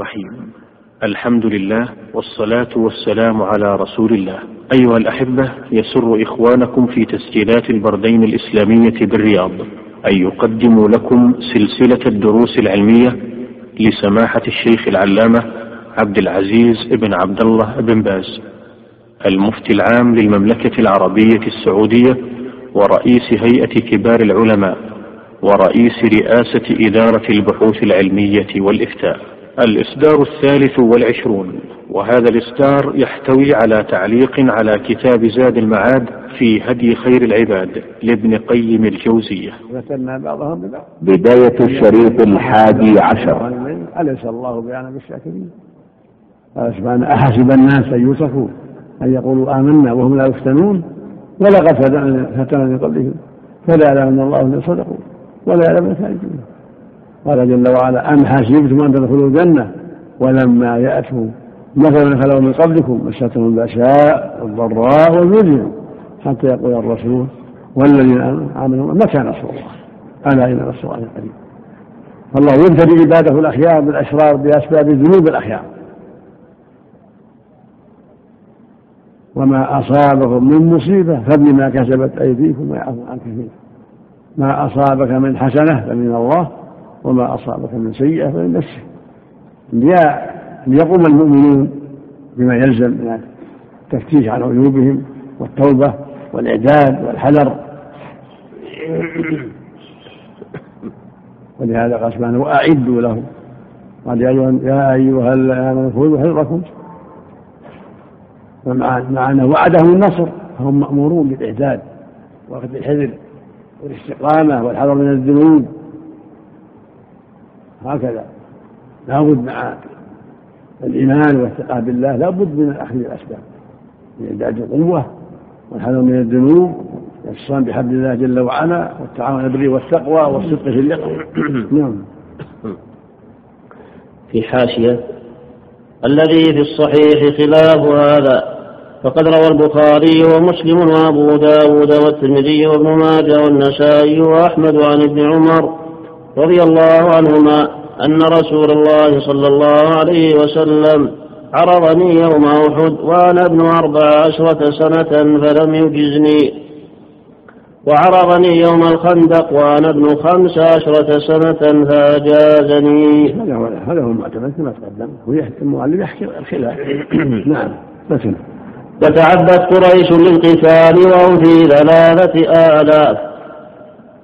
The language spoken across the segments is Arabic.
الرحيم. الحمد لله والصلاة والسلام على رسول الله. أيها الأحبة يسر إخوانكم في تسجيلات البردين الإسلامية بالرياض أن يقدموا لكم سلسلة الدروس العلمية لسماحة الشيخ العلامة عبد العزيز بن عبد الله بن باز المفتي العام للمملكة العربية السعودية ورئيس هيئة كبار العلماء ورئيس رئاسة إدارة البحوث العلمية والإفتاء. الإصدار الثالث والعشرون وهذا الإصدار يحتوي على تعليق على كتاب زاد المعاد في هدي خير العباد لابن قيم الجوزية. بعضهم ببعض. بداية الشريط الحادي عشر. أليس الله بأعلم بالشاكرين؟ قال سبحانه أحسب الناس أن يتركوا أن يقولوا آمنا وهم لا يفتنون ولقد فتنا من قبلهم فلا يعلم الله أن صدقوا ولا يعلم الكاذبين قال جل وعلا أم حسبتم أن تدخلوا الجنة ولما يأتوا مثلا خلوا من قبلكم مستهم البأساء والضراء والزلزل حتى يقول الرسول والذين آمنوا متى نصر الله ألا إن نصر الله قريب. فالله يبتلي عباده الأخيار بالأشرار بأسباب ذنوب الأخيار. وما أصابكم من مصيبة فبما كسبت أيديكم ويعفو عن كثير. ما أصابك من حسنة فمن الله وما أصابك من سيئة فمن نفسك. ليقوم المؤمنون بما يلزم من التفتيش عن عيوبهم والتوبة والإعداد والحذر. ولهذا قال سبحانه وأعدوا لهم. قال يا أيها الذين خذوا حذركم. مع أنه وعدهم النصر. فهم مأمورون بالإعداد وأخذ الحذر والاستقامة والحذر من الذنوب. هكذا. لابد مع الإيمان والثقة بالله لابد من أخذ الأسباب. من إعداد القوة والحذر من الذنوب والاتصال بحبل الله جل وعلا والتعاون بالبر والتقوى والصدق في اللقاء نعم. في حاشية الذي في الصحيح خلاف هذا فقد روى البخاري ومسلم وأبو داود والترمذي وابن ماجه والنسائي وأحمد عن ابن عمر رضي الله عنهما أن رسول الله صلى الله عليه وسلم عرضني يوم أحد وأنا ابن أربع عشرة سنة فلم يجزني وعرضني يوم الخندق وأنا ابن خمس عشرة سنة فأجازني. هذا هو هذا هو المعتمد كما تقدم. المعلم يحكي الخلاف. نعم. مثلا وتعبت قريش للقتال وهم في ثلاثة آلاف.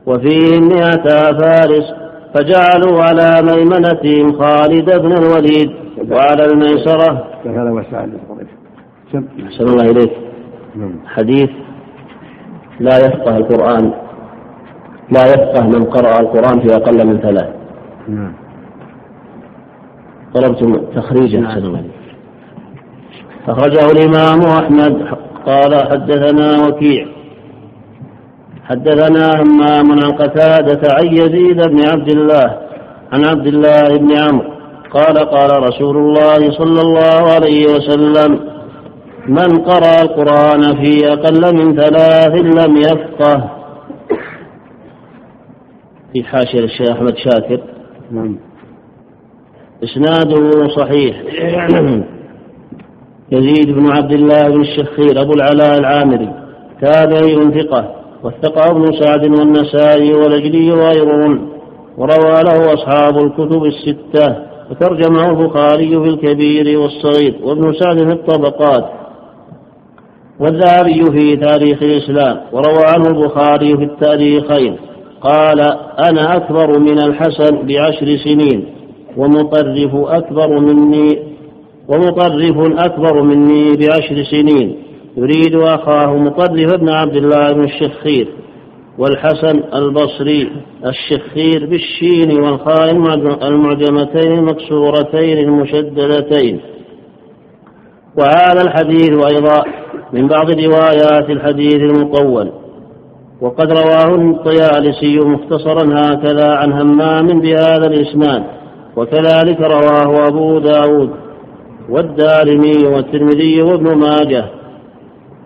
وفيهم مئة فارس فجعلوا على ميمنتهم خالد بن الوليد وعلى الميسرة. هذا أحسن الله إليك. حديث لا يفقه القرآن. لا يفقه من قرأ القرآن في أقل من ثلاث. نعم. طلبتم تخريجا الله أخرجه الإمام أحمد. قال حدثنا وكيع. حدثنا همام عن قتادة عن يزيد بن عبد الله عن عبد الله بن عمرو قال قال رسول الله صلى الله عليه وسلم من قرأ القرآن في أقل من ثلاث لم يفقه. في حاشية الشيخ أحمد شاكر. نعم. إسناده صحيح. يزيد بن عبد الله بن الشخير أبو العلاء العامري تابعي ثقة وثقه ابن سعد والنسائي والأجلي وغيرهم وروى له أصحاب الكتب الستة وترجمه البخاري في الكبير والصغير وابن سعد في الطبقات والذهبي في تاريخ الإسلام وروى عنه البخاري في التاريخين قال أنا أكبر من الحسن بعشر سنين ومطرف أكبر مني ومطرف أكبر مني بعشر سنين يريد أخاه مطرف بن عبد الله بن الشخير والحسن البصري الشخير بالشين والخاء المعجمتين المكسورتين المشددتين. وهذا الحديث أيضا من بعض روايات الحديث المطول. وقد رواه الطيالسي مختصرا هكذا عن همام بهذا الإسناد. وكذلك رواه أبو داود والدارمي والترمذي وابن ماجه.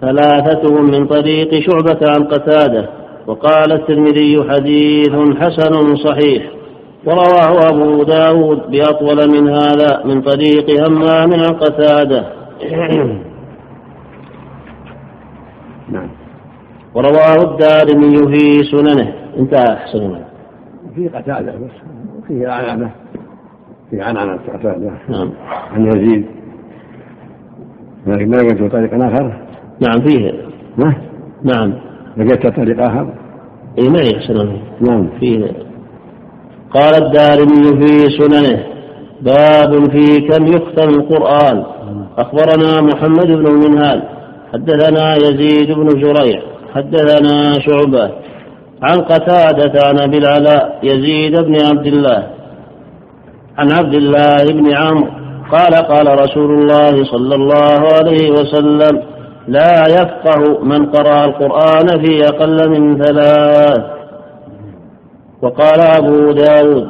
ثلاثتهم من طريق شعبة عن قتادة وقال الترمذي حديث حسن صحيح ورواه أبو داود بأطول من هذا من طريق همام عن قتادة. نعم. ورواه الدارمي في سننه. انتهى أحسن في قتادة بس. فيه عنعنة في عنعنة قتادة. نعم. عن يزيد. لكن ما لقيت طريق آخر. نعم فيه. نعم. لقيت طريق آخر إي معي أحسن نعم. فيه. قال الدارمي في سننه باب في كم يختم القرآن. أخبرنا محمد بن المنهال حدثنا يزيد بن جريع حدثنا شعبة. عن قتادة عن أبي العلاء يزيد بن عبد الله. عن عبد الله بن عمرو قال قال رسول الله صلى الله عليه وسلم لا يفقه من قرأ القرآن في أقل من ثلاث. وقال أبو داود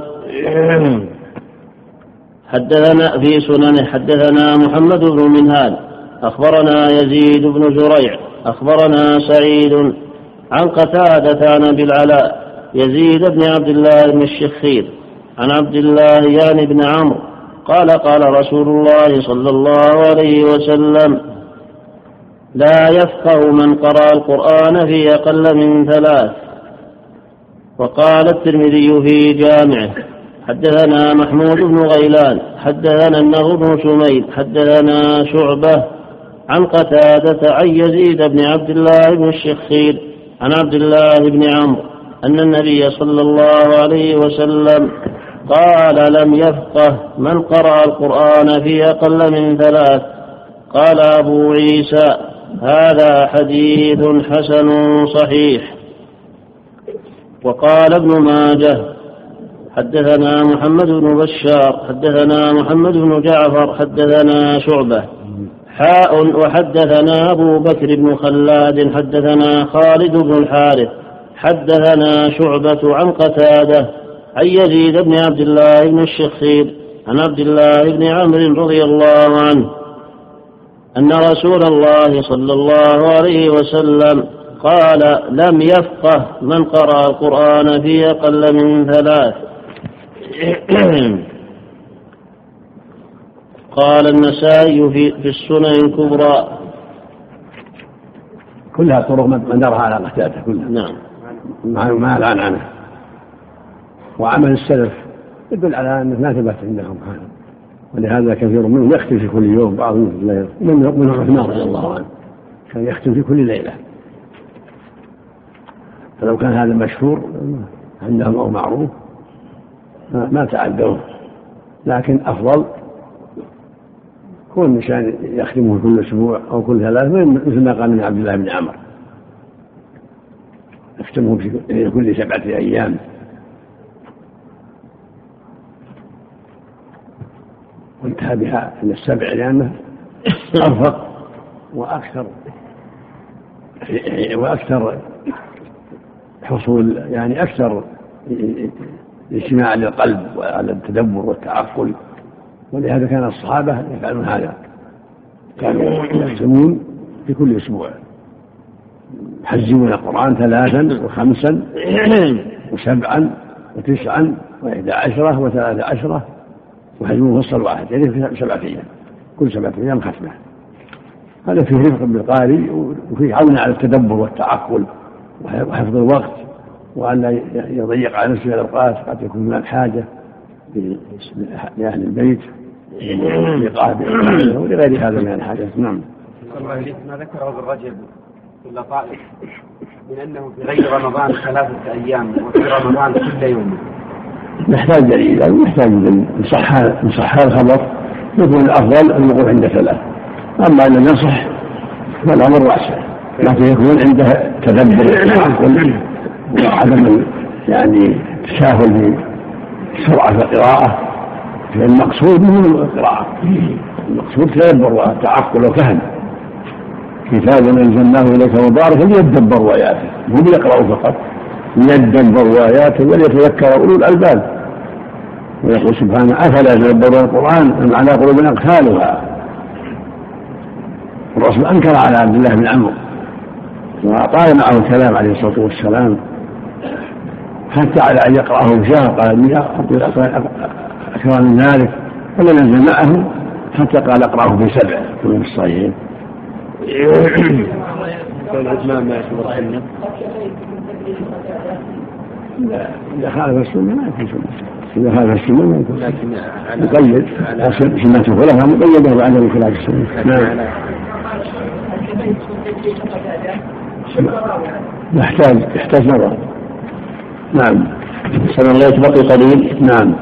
حدثنا في سننه حدثنا محمد بن منهال أخبرنا يزيد بن جريع أخبرنا سعيد عن قتادة عن أبي العلاء يزيد بن عبد الله بن الشخير عن عبد الله يعني بن عمرو قال قال رسول الله صلى الله عليه وسلم لا يفقه من قرأ القرآن في أقل من ثلاث. وقال الترمذي في جامعه حدثنا محمود بن غيلان حدثنا النضر بن شميل حدثنا شعبة عن قتادة عن يزيد بن عبد الله بن الشخير عن عبد الله بن عمرو أن النبي صلى الله عليه وسلم قال لم يفقه من قرأ القرآن في أقل من ثلاث قال أبو عيسى هذا حديث حسن صحيح. وقال ابن ماجه حدثنا محمد بن بشار حدثنا محمد بن جعفر حدثنا شعبة. حاء وحدثنا أبو بكر بن خلاد حدثنا خالد بن الحارث. حدثنا شعبة عن قتادة عن يزيد بن عبد الله بن الشخير عن عبد الله بن عمرو رضي الله عنه. أن رسول الله صلى الله عليه وسلم قال لم يفقه من قرأ القرآن في أقل من ثلاث. قال النسائي في, في السنن الكبرى. كلها طرق مدارها على قتادة كلها. نعم. مع مع العنعنة وعمل السلف يدل على أنه ما ثبت عندهم. هذا ولهذا كثير منهم يختم في كل يوم بعضهم في الليل من عثمان رضي الله عنه. كان يختم في كل ليلة. فلو كان هذا مشهور عندهم أو معروف ما تعدوا لكن أفضل كون الإنسان يختمه كل أسبوع أو كل ثلاث مثل ما قال من عبد الله بن عمر. يختمه في كل سبعة أيام. وانتهى بها إلى السبع لأنه أرفق وأكثر وأكثر حصول يعني أكثر اجتماع للقلب وعلى التدبر والتعقل ولهذا كان الصحابة يفعلون هذا. كانوا يختمون في كل أسبوع. يحزمون القرآن ثلاثا وخمسا وسبعا وتسعا وإحدى عشرة وثلاثة عشرة ويحزمون فصل واحد يعني سبعة أيام كل سبعة أيام ختمة. هذا فيه رفق بالقارئ وفيه عون على التدبر والتعقل وحفظ الوقت وأن لا يضيق على نفسه الأوقات قد يكون هناك حاجة لأهل البيت ولغير هذا من الحاجات. نعم. ما ذكره ابن رجب في اللطائف من أنه في غير رمضان ثلاثة أيام وفي رمضان كل يوم. نحتاج دليل يعني نحتاج دليل ان صح الخبر يكون الأفضل أن يقول عند ثلاث أما ان يصح فالأمر واسع. لكن يكون عنده تدبر وعدم يعني تساهل في سرعة القراءة. المقصود من القراءة. المقصود تدبر وتعقل وفهم. كتاب أنزلناه إليك مبارك ليدبروا اياته هم يقرأوا فقط. ليدبروا اياته وليتذكر أولو الألباب. ويقول سبحانه أفلا يتدبرون القرآن أم على قلوب أقفالها الرسول أنكر على عبد الله بن عمرو وأطال معه الكلام عليه الصلاة والسلام حتى على أن يقرأه شهر قال أكثر من ذلك فلم ينزل معه حتى قال اقرأه في سبع من الصحيحين. الإتمام ما يعتبر سنة؟ إذا خالف السنة ما يكون سنة. إذا خالف السنة ما يكون. مقيد سنة الخلفاء مقيدة بعدم خلاف السنة. نعم. يحتاج يحتاج نظر. نعم. سنة الله بقي قليل. نعم.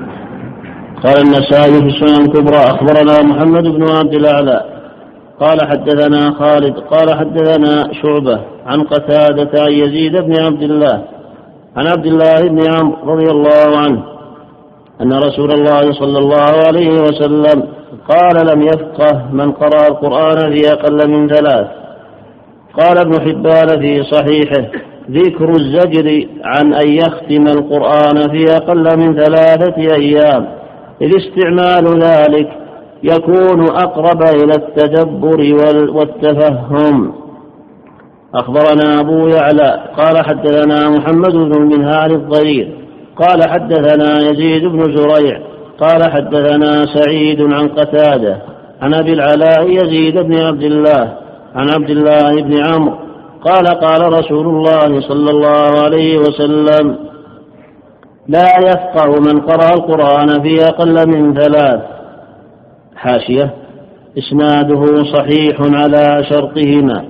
قال النسائي في السنن الكبرى أخبرنا محمد بن عبد الأعلى قال حدثنا خالد قال حدثنا شعبة عن قتادة عن يزيد بن عبد الله عن عبد الله بن عمرو رضي الله عنه أن رسول الله صلى الله عليه وسلم قال لم يفقه من قرأ القرآن في أقل من ثلاث. قال ابن حبان في صحيحه ذكر الزجر عن أن يختم القرآن في أقل من ثلاثة أيام. إذ استعمال ذلك يكون أقرب إلى التدبر والتفهم. أخبرنا أبو يعلى قال حدثنا محمد بن المنهار الضرير قال حدثنا يزيد بن زريع قال حدثنا سعيد عن قتادة عن أبي العلاء يزيد بن عبد الله عن عبد الله بن عمرو قال قال رسول الله صلى الله عليه وسلم لا يفقه من قرأ القرآن في أقل من ثلاث. حاشية. إسناده صحيح على شرطهما.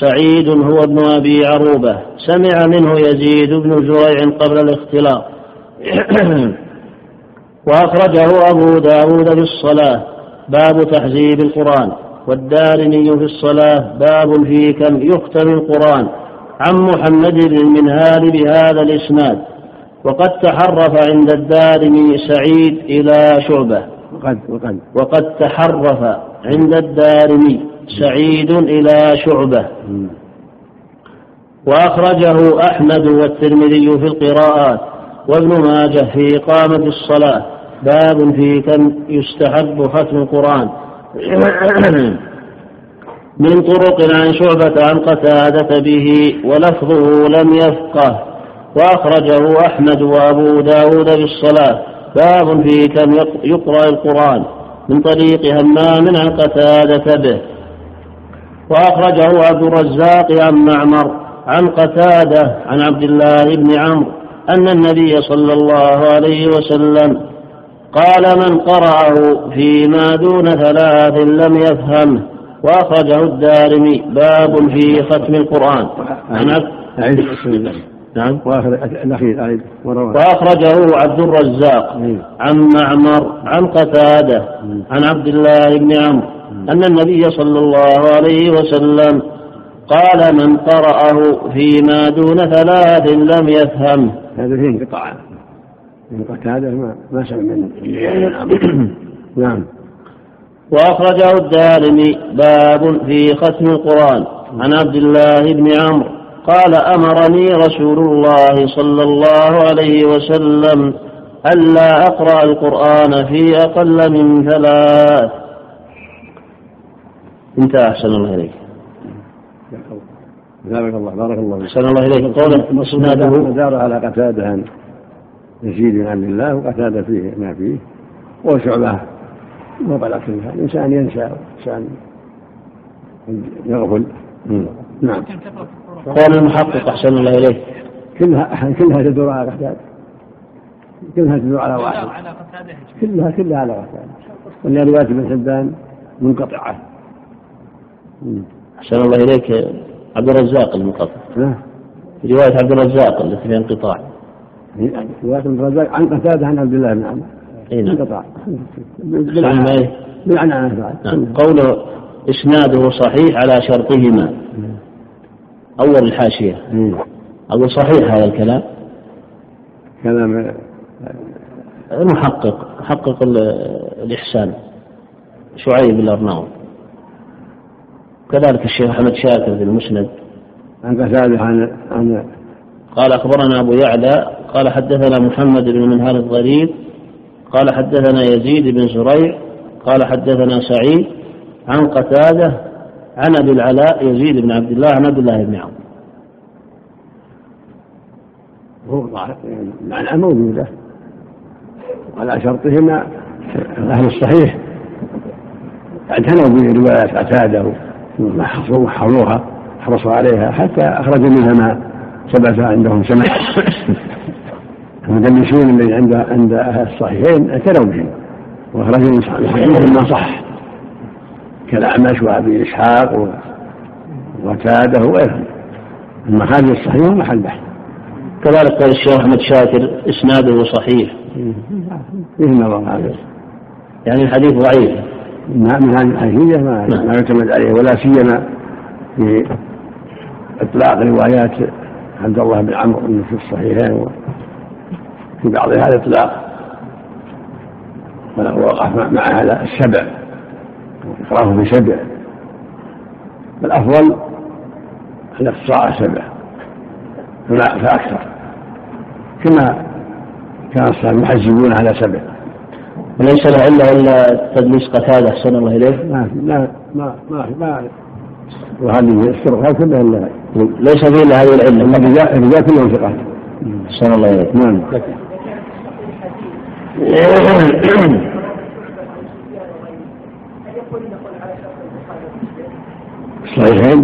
سعيد هو ابن أبي عروبة. سمع منه يزيد بن زريع قبل الاختلاط. وأخرجه أبو داود في الصلاة باب تحزيب القرآن. والدارمي في الصلاة باب في كم يختم القرآن. عن محمد بن المنهال بهذا الإسناد. وقد تحرف عند الدارمي سعيد إلى شعبة. وقد وقد وقد تحرف عند الدارمي. سعيد إلى شعبة. وأخرجه أحمد والترمذي في القراءات وابن ماجه في إقامة الصلاة. باب في كم يستحب ختم القرآن. من طرق عن شعبة عن قتادة به ولفظه لم يفقه. وأخرجه أحمد وأبو داود بالصلاة باب في كم يقرأ القرآن. من طريق همام عن قتادة به. وأخرجه عبد الرزاق عن معمر عن قتادة عن عبد الله بن عمرو أن النبي صلى الله عليه وسلم قال من قرأه فيما دون ثلاث لم يفهمه وأخرجه الدارمي باب في ختم القرآن. عن عبد نعم. أيضا وأخرجه عبد الرزاق عن معمر عن قتادة عن عبد الله بن عمرو. أن النبي صلى الله عليه وسلم قال من قرأه فيما دون ثلاث لم يفهمه هذا فيه انقطاع. من قتاده ما ما سمع نعم. وأخرجه الدارمي باب في ختم القرآن. عن عبد الله بن عمرو قال أمرني رسول الله صلى الله عليه وسلم ألا أقرأ القرآن في أقل من ثلاث. انتهى أحسن الله إليك. بارك الله بارك الله أحسن الله إليك. قول إسناده دار على قتادة عن يزيد عن الله وقتادة فيه ما فيه وشعبة وبلغ الإنسان ينسى الإنسان يغفل. نعم. قال المحقق أحسن الله إليك. كلها كلها تدور على قتادة كلها تدور على واحد. كلها كلها على قتادة رواية ابن حبان منقطعة. أحسن الله إليك عبد الرزاق المنقطع نعم رواية عبد الرزاق التي فيها انقطاع. رواية ابن الرزاق عن قتادة عن عبد الله بن عمرو إي نعم. انقطاع. بالعنعنة بعد نعم. قوله إسناده صحيح على شرطهما. أول الحاشية. أقول صحيح هذا الكلام. كلام المحقق محقق الإحسان. شعيب الأرناؤوط كذلك الشيخ أحمد شاكر في المسند. عن قتادة عن عن قال أخبرنا أبو يعلى قال حدثنا محمد بن منهار الضرير قال حدثنا يزيد بن زريع قال حدثنا سعيد عن قتادة عن أبي العلاء يزيد بن عبد الله عن عبد الله بن عمرو هو المعنى موجودة وعلى شرطهما أهل الصحيح. اعتنوا برواية عتاده وحفظوها حرصوا عليها حتى أخرج منها ما ثبت عندهم سمع المدلسون الذي عند عند أهل الصحيحين اعتنوا بهم وأخرجوا من حديث ما صح. كالأعمش وأبي إسحاق وقتاده وغيرهم. المخارج الصحيحة محل بحث. كذلك قال الشيخ أحمد شاكر إسناده صحيح. فيه نظر هذا. يعني الحديث ضعيف. من هذه الحيثية ما. ما يعتمد عليه ولا سيما في إطلاق روايات عبد الله بن عمرو في الصحيحين وفي بعضها الإطلاق. وقع مع هذا السبع إقراه بسبع الأفضل الاقتصاء سبع فأكثر. كما كان الصحابة يحزبون على سبع وليس له الا الا تدليس قتادة أحسن الله اليه ما لا ما ما ما. وهذه الطرق كلها الا ليس فيه الا هذه العلة. الرجال كلهم ثقات. أحسن الله إليك. نعم. الصحيحين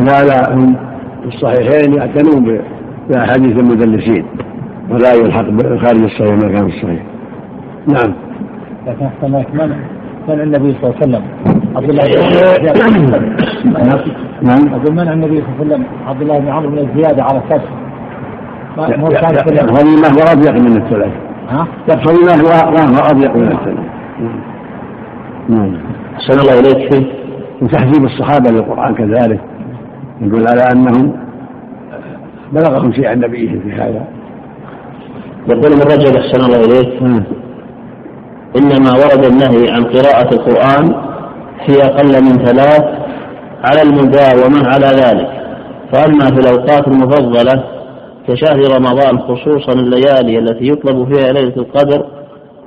لا لا هم الصحيحين يعتنون بأحاديث المدلسين. ولا يلحق خارج الصحيح ما كان في الصحيح. نعم. لكن أحسن لك من منع النبي صلى الله عليه وسلم. عبد الله بن نعم. أقول منع النبي صلى الله عليه وسلم عبد الله بن عمرو من الزياده على كان في يقتضي ما هو اضيق من الثلاث. ها؟ يقتضي ما هو اضيق من الثلاث. نعم. أحسن الله إليك. فيه وتحذيب الصحابة للقرآن كذلك. يقول على أنهم بلغهم شيء عن نبيهم في هذا. يقول ابن رجب احسن الله اليك. إنما ورد النهي عن قراءة القرآن في أقل من ثلاث على المداومه على ذلك فأما في الأوقات المفضلة كشهر رمضان خصوصا الليالي التي يطلب فيها ليلة القدر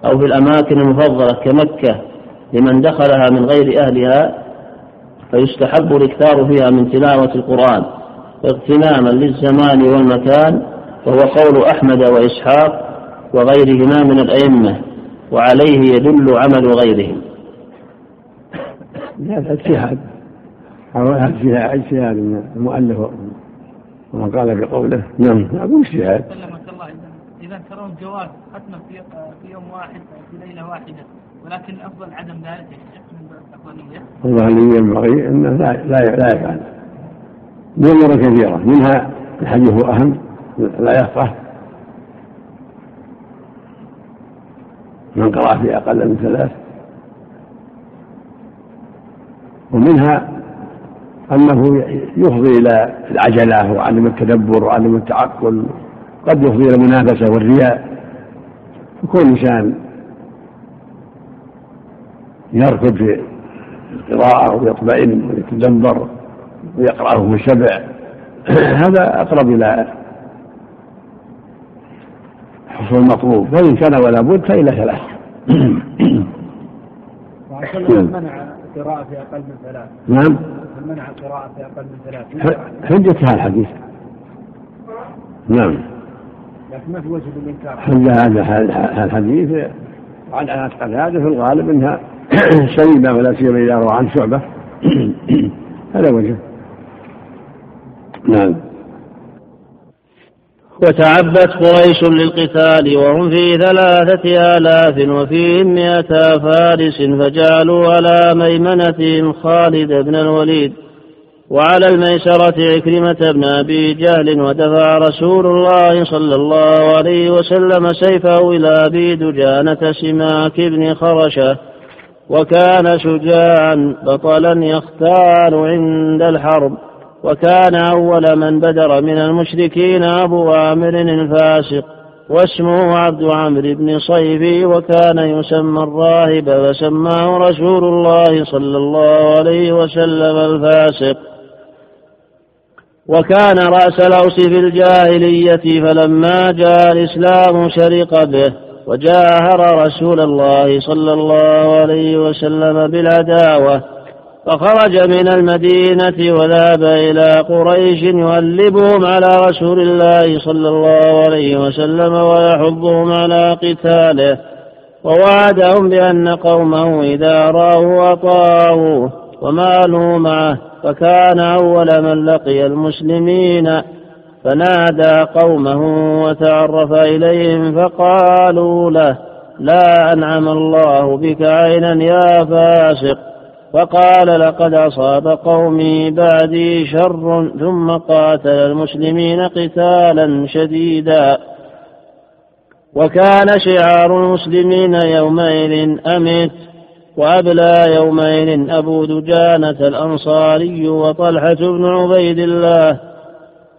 أو في الأماكن المفضلة كمكة لمن دخلها من غير أهلها فيستحب الإكثار فيها من تلاوة القرآن اغتناما للزمان والمكان وهو قول أحمد وإسحاق وغيرهما من الأئمة وعليه يدل عمل غيرهم. هذا اجتهاد. اجتهاد اجتهاد من المؤلف ومن قال بقوله. نعم أقول اجتهاد. سلمك الله. اذا إذا ترون جواز ختمة في في يوم واحد في ليلة واحدة ولكن الافضل عدم ذلك الأفضلية. والله اللي ينبغي إنه لا لا لا يفعل. بأمور كثيرة منها الحديث هو أهم. لا يفقه. من قرأ في أقل من ثلاث. ومنها أنه يفضي إلى العجلة وعدم التدبر وعدم التعقل. قد يفضي إلى المنافسة والرياء. يكون الإنسان يركض في القراءة ويطمئن ويتدبر ويقرأه في سبع هذا أقرب إلى حصول المطلوب. فإن كان ولا بد فإلى ثلاث وعشان منع القراءة في أقل من ثلاث. نعم. منع القراءة في أقل من ثلاث. حجة هذا الحديث. نعم. لكن ما في وجه للإنكار حجة هذا الحديث وعن أنس قتادة في الغالب أنها سليمة ولا سيما إذا روى عن شعبة. هذا وجه. نعم. وتعبت قريش للقتال وهم في ثلاثة آلاف وفيهم مئتا فارس فجعلوا على ميمنتهم خالد بن الوليد وعلى الميسرة عكرمة بن أبي جهل ودفع رسول الله صلى الله عليه وسلم سيفه إلى أبي دجانة سماك بن خرشة وكان شجاعا بطلا يختال عند الحرب. وكان أول من بدر من المشركين أبو عامر الفاسق واسمه عبد عمرو بن صيفي وكان يسمى الراهب فسماه رسول الله صلى الله عليه وسلم الفاسق. وكان رأس الأوس في الجاهلية فلما جاء الإسلام شرق به وجاهر رسول الله صلى الله عليه وسلم بالعداوة. فخرج من المدينة وذهب إلى قريش يؤلبهم على رسول الله صلى الله عليه وسلم ويحضهم على قتاله. ووعدهم بأن قومه إذا رأوا أطاعوه ومالوا معه فكان أول من لقي المسلمين. فنادى قومه وتعرف إليهم فقالوا له لا أنعم الله بك عينا يا فاسق. فقال لقد أصاب قومي بعدي شر ثم قاتل المسلمين قتالا شديدا. وكان شعار المسلمين يومئذ أمت وأبلى يومئذ أبو دجانة الأنصاري وطلحة بن عبيد الله.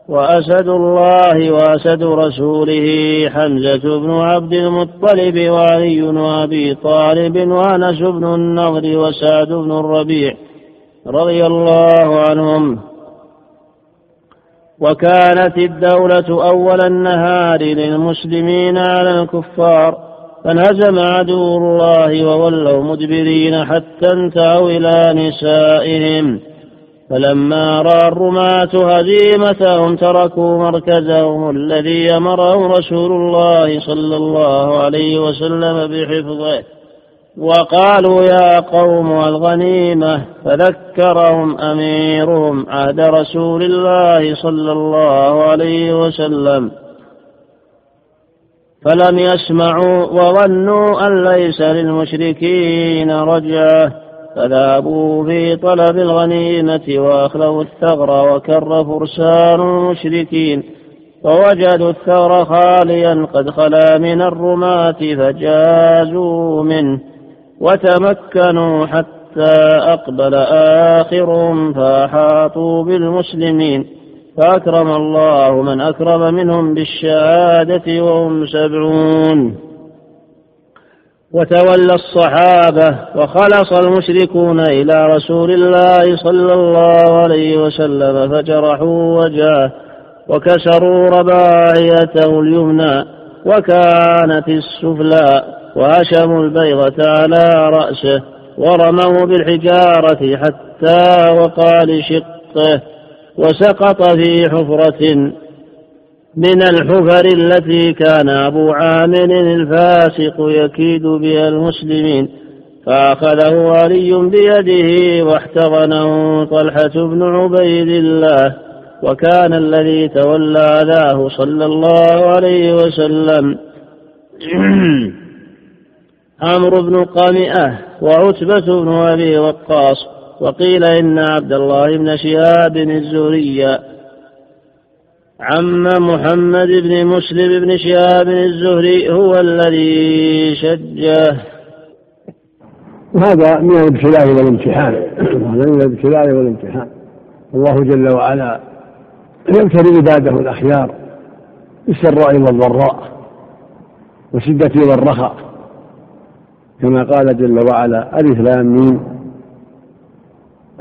وأسد الله وأسد رسوله حمزة بن عبد المطلب وعلي وأبي طالب وأنس بن النضر وسعد بن الربيع رضي الله عنهم. وكانت الدولة أول النهار للمسلمين على الكفار فانهزم عدو الله وولوا مدبرين حتى انتهوا إلى نسائهم. فلما رأى الرماة هزيمتهم تركوا مركزهم الذي أمرهم رسول الله صلى الله عليه وسلم بحفظه. وقالوا يا قوم الغنيمة فذكرهم أميرهم عهد رسول الله صلى الله عليه وسلم. فلم يسمعوا وظنوا أن ليس للمشركين رجعة. فذهبوا في طلب الغنيمة وأخلوا الثغر وكر فرسان المشركين فوجدوا الثغر خاليا قد خلا من الرماة فجازوا منه وتمكنوا حتى أقبل آخرهم فأحاطوا بالمسلمين فأكرم الله من أكرم منهم بالشهادة وهم سبعون. وتولى الصحابة وخلص المشركون إلى رسول الله صلى الله عليه وسلم فجرحوا وجهه وكسروا رباعيته اليمنى وكانت السفلى وهشموا البيضة على رأسه ورموا بالحجارة حتى وقع لشقه وسقط في حفرة من الحفر التي كان أبو عامر الفاسق يكيد بها المسلمين فأخذه علي بيده واحتضنه طلحة بن عبيد الله وكان الذي تولى ذاه صلى الله عليه وسلم. عمرو بن قامئة وعتبة بن أبي وقاص وقيل إن عبد الله بن شهاب الزهري عم محمد بن مسلم بن شهاب الزهري هو الذي شجه. وهذا من الابتلاء والامتحان. هذا من الابتلاء والامتحان. الله جل وعلا يبتلي عباده الأخيار بالسراء والضراء والشدة والرخاء. كما قال جل وعلا ألف لام ميم.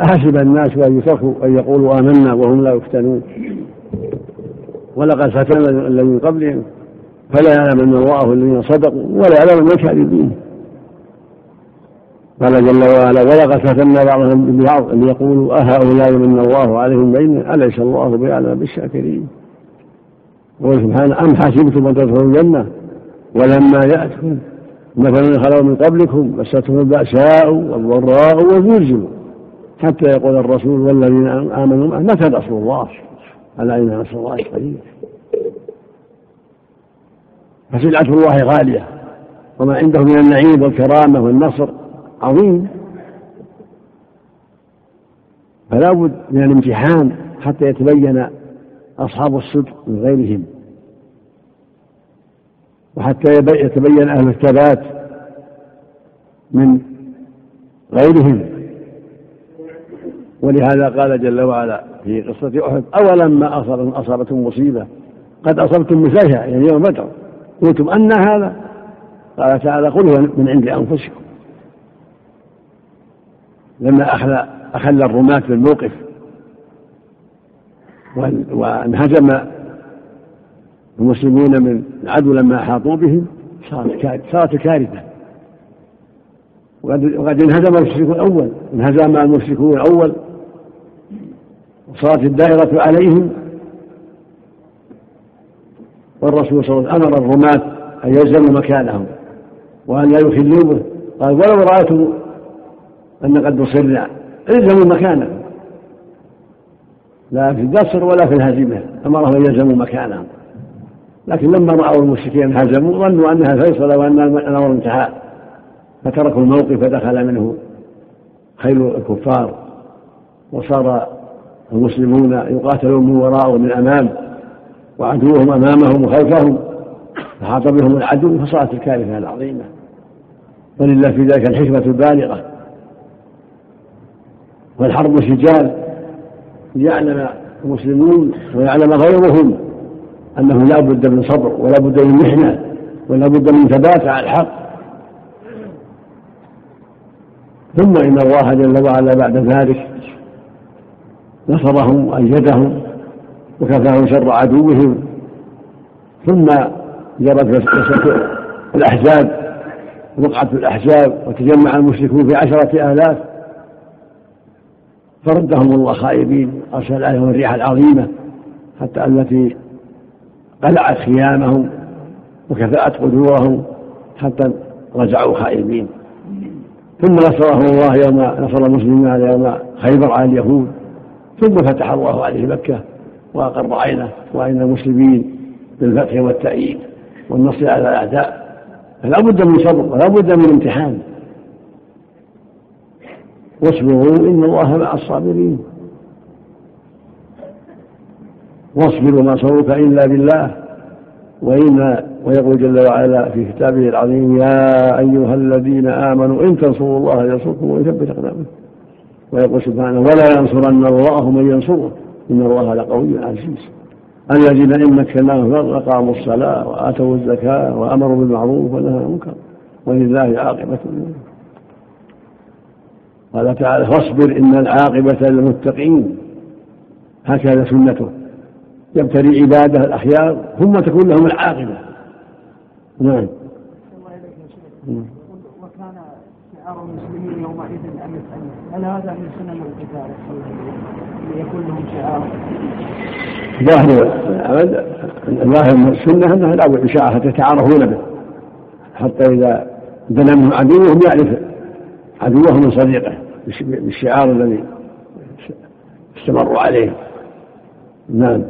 أحسب الناس أن يتركوا أن يقولوا آمنا وهم لا يفتنون. ولقد فتنا الذين قبلهم فلا يعلمن الله الذين صدقوا ولا يعلمن الكاذبين قال جل وعلا ولقد فتنا بعضهم ببعض ان يقولوا أهؤلاء من الله عليهم بين أليس الله بأعلم بالشاكرين؟ يقول سبحانه أم حسبتم أن تدخلوا الجنة ولما يأتكم مثلا خلوا من قبلكم مستهم البأساء والضراء والزلزلوا حتى يقول الرسول والذين آمنوا متى نصر الله؟ ألا إن نصر الله قريب. فسلعة الله غالية. وما عنده من النعيم والكرامة والنصر عظيم. فلا بد من الامتحان حتى يتبين أصحاب الصدق من غيرهم. وحتى يتبين أهل الثبات من غيرهم. ولهذا قال جل وعلا في قصة أحد. أولما أصابتم مصيبة؟ قد أصبتم مثلها يعني يوم بدر. قلتم أن هذا؟ قال تعالى قل هو من عند أنفسكم. لما أخل أخل الرماة بالموقف. وانهزم المسلمون من العدو لما أحاطوا بهم. صارت صارت كارثة. وقد انهزم المشركون الأول. انهزم المشركون الأول. وصارت الدائرة عليهم. والرسول صلى الله عليه وسلم أمر الرماة أن يلزموا مكانهم وأن لا يخلوا به. قال ولو رأيتم أن قد نصرنا إلزموا مكانهم. لا في القصر ولا في الهزيمة. أمرهم أن يلزموا مكانهم. لكن لما رأوا المشركين هزموا ظنوا أنها فيصل وأن الأمر انتهى. فتركوا الموقف فدخل منه خيل الكفار وصار المسلمون يقاتلون من وراء ومن أمام وعدوهم أمامهم وخلفهم فحاط بهم العدو فصارت الكارثة العظيمة. ولله في ذلك الحكمة البالغة. والحرب سجال ليعلم المسلمون ويعلم غيرهم أنه لا بد من صبر ولا بد من محنة ولا بد من ثبات على الحق. ثم إن الله جل وعلا بعد ذلك نصرهم وأيدهم وكفاهم شر عدوهم. ثم جرت الأحزاب وقعت الأحزاب وتجمع المشركون في عشرة آلاف. فردهم الله خائبين أرسل عليهم الريح العظيمة حتى التي قلعت خيامهم وكفأت قدورهم حتى رجعوا خائبين. ثم نصرهم الله يوم نصر المسلمين على يوم خيبر على اليهود. ثم فتح الله عليه مكة وأقر عينه وعين المسلمين بالفتح والتأييد والنصر على الأعداء. فلا بد من صبر ولا بد من امتحان. واصبروا إن الله مع الصابرين. واصبر وما صبرك إلا بالله. وإن ويقول جل وعلا في كتابه العظيم يا أيها الذين آمنوا إن تنصروا الله ينصركم ويثبت أقدامكم. ويقول سبحانه ولا ينصرن الله من ينصره. إن الله لقوي عزيز. الذين إن مكناهم في أقاموا الصلاة وآتوا الزكاة وأمروا بالمعروف ونهوا عن المنكر. ولله عاقبة قال تعالى فاصبر إن العاقبة للمتقين. هكذا سنته. يبتلي عباده الأخيار ثم تكون لهم العاقبة. نعم وكان شعار المسلمين يومئذ أن هذا من سنن القتال ليكون لهم شعار؟ ظاهر ظاهر السنة أنها لا بد شعار حتى يتعارفون به. حتى إذا دنا منه عدوهم يعرف عدوه من صديقه بالشعار الذي استمروا عليه. نعم.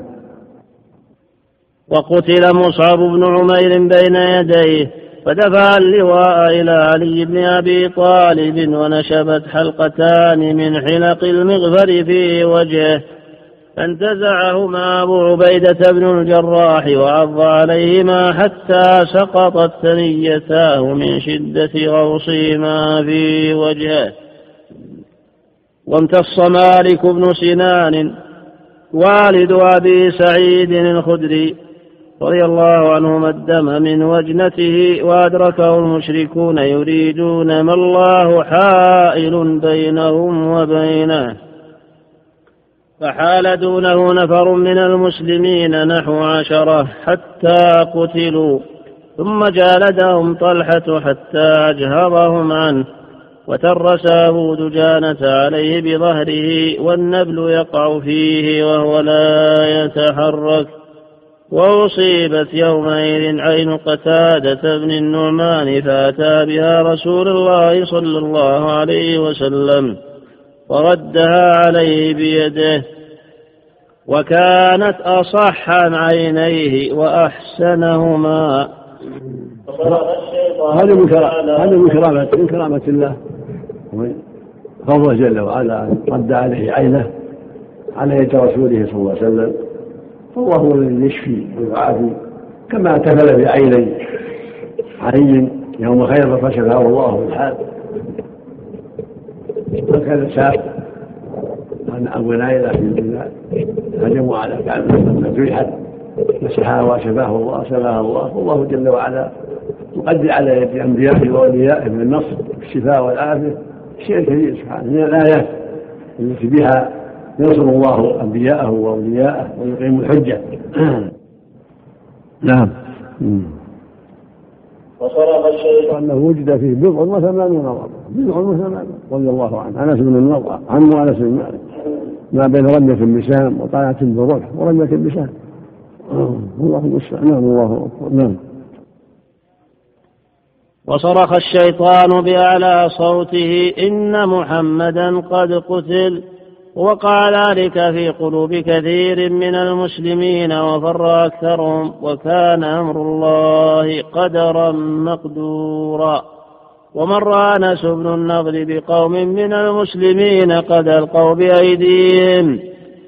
وقتل مصعب بن عمير بين يديه. فدفع اللواء إلى علي بن أبي طالب ونشبت حلقتان من حلق المغفر في وجهه فانتزعهما أبو عبيدة بن الجراح وعض عليهما حتى سقطت ثنيتاه من شدة غوصهما في وجهه. وامتص مالك بن سنان والد أبي سعيد الخدري رضي الله عنهما الدم من وجنته وأدركه المشركون يريدون ما الله حائل بينهم وبينه. فحال دونه نفر من المسلمين نحو عشرة حتى قتلوا. ثم جالدهم طلحة حتى أجهرهم عنه. وترس أبو دجانة عليه بظهره والنبل يقع فيه وهو لا يتحرك. وأصيبت يومئذ عين قتادة بن النعمان فأتى بها رسول الله صلى الله عليه وسلم وردها عليه بيده وكانت أصح عن عينيه وأحسنهما. هذه من هذه من كرامة من كرامة الله. فضل جل وعلا رد عليه عينه على يد رسوله صلى الله عليه وسلم. فالله هو الذي يشفي ويعافي كما تفل بعيني علي يوم خير فشفاه الله الحال وكان ساب عن أبو نايلة في هجموا على كعب لما جرحت مسحها وشفاه الله شفاه الله. والله جل وعلا يقدر على يد انبيائه واوليائه من النصر والشفاء والعافية. شيء كثير سبحانه. من الآيات التي بها ينصر الله أنبياءه وأولياءه ويقيم الحجة. نعم. وصرف الشيخ انه وجد فيه بضع وثمانون رضا. بضع ماله رضي الله عنه. أنس بن النضر عم أنس بن مالك. ما بين رمية بسام وطلعة برمح ورمية بسام الله المستعان. نعم الله أكبر. نعم. وصرخ الشيطان بأعلى صوته إن محمدا قد قتل. وقع ذلك في قلوب كثير من المسلمين وفر أكثرهم وكان أمر الله قدرا مقدورا. ومر أنس بن النضر بقوم من المسلمين قد ألقوا بأيديهم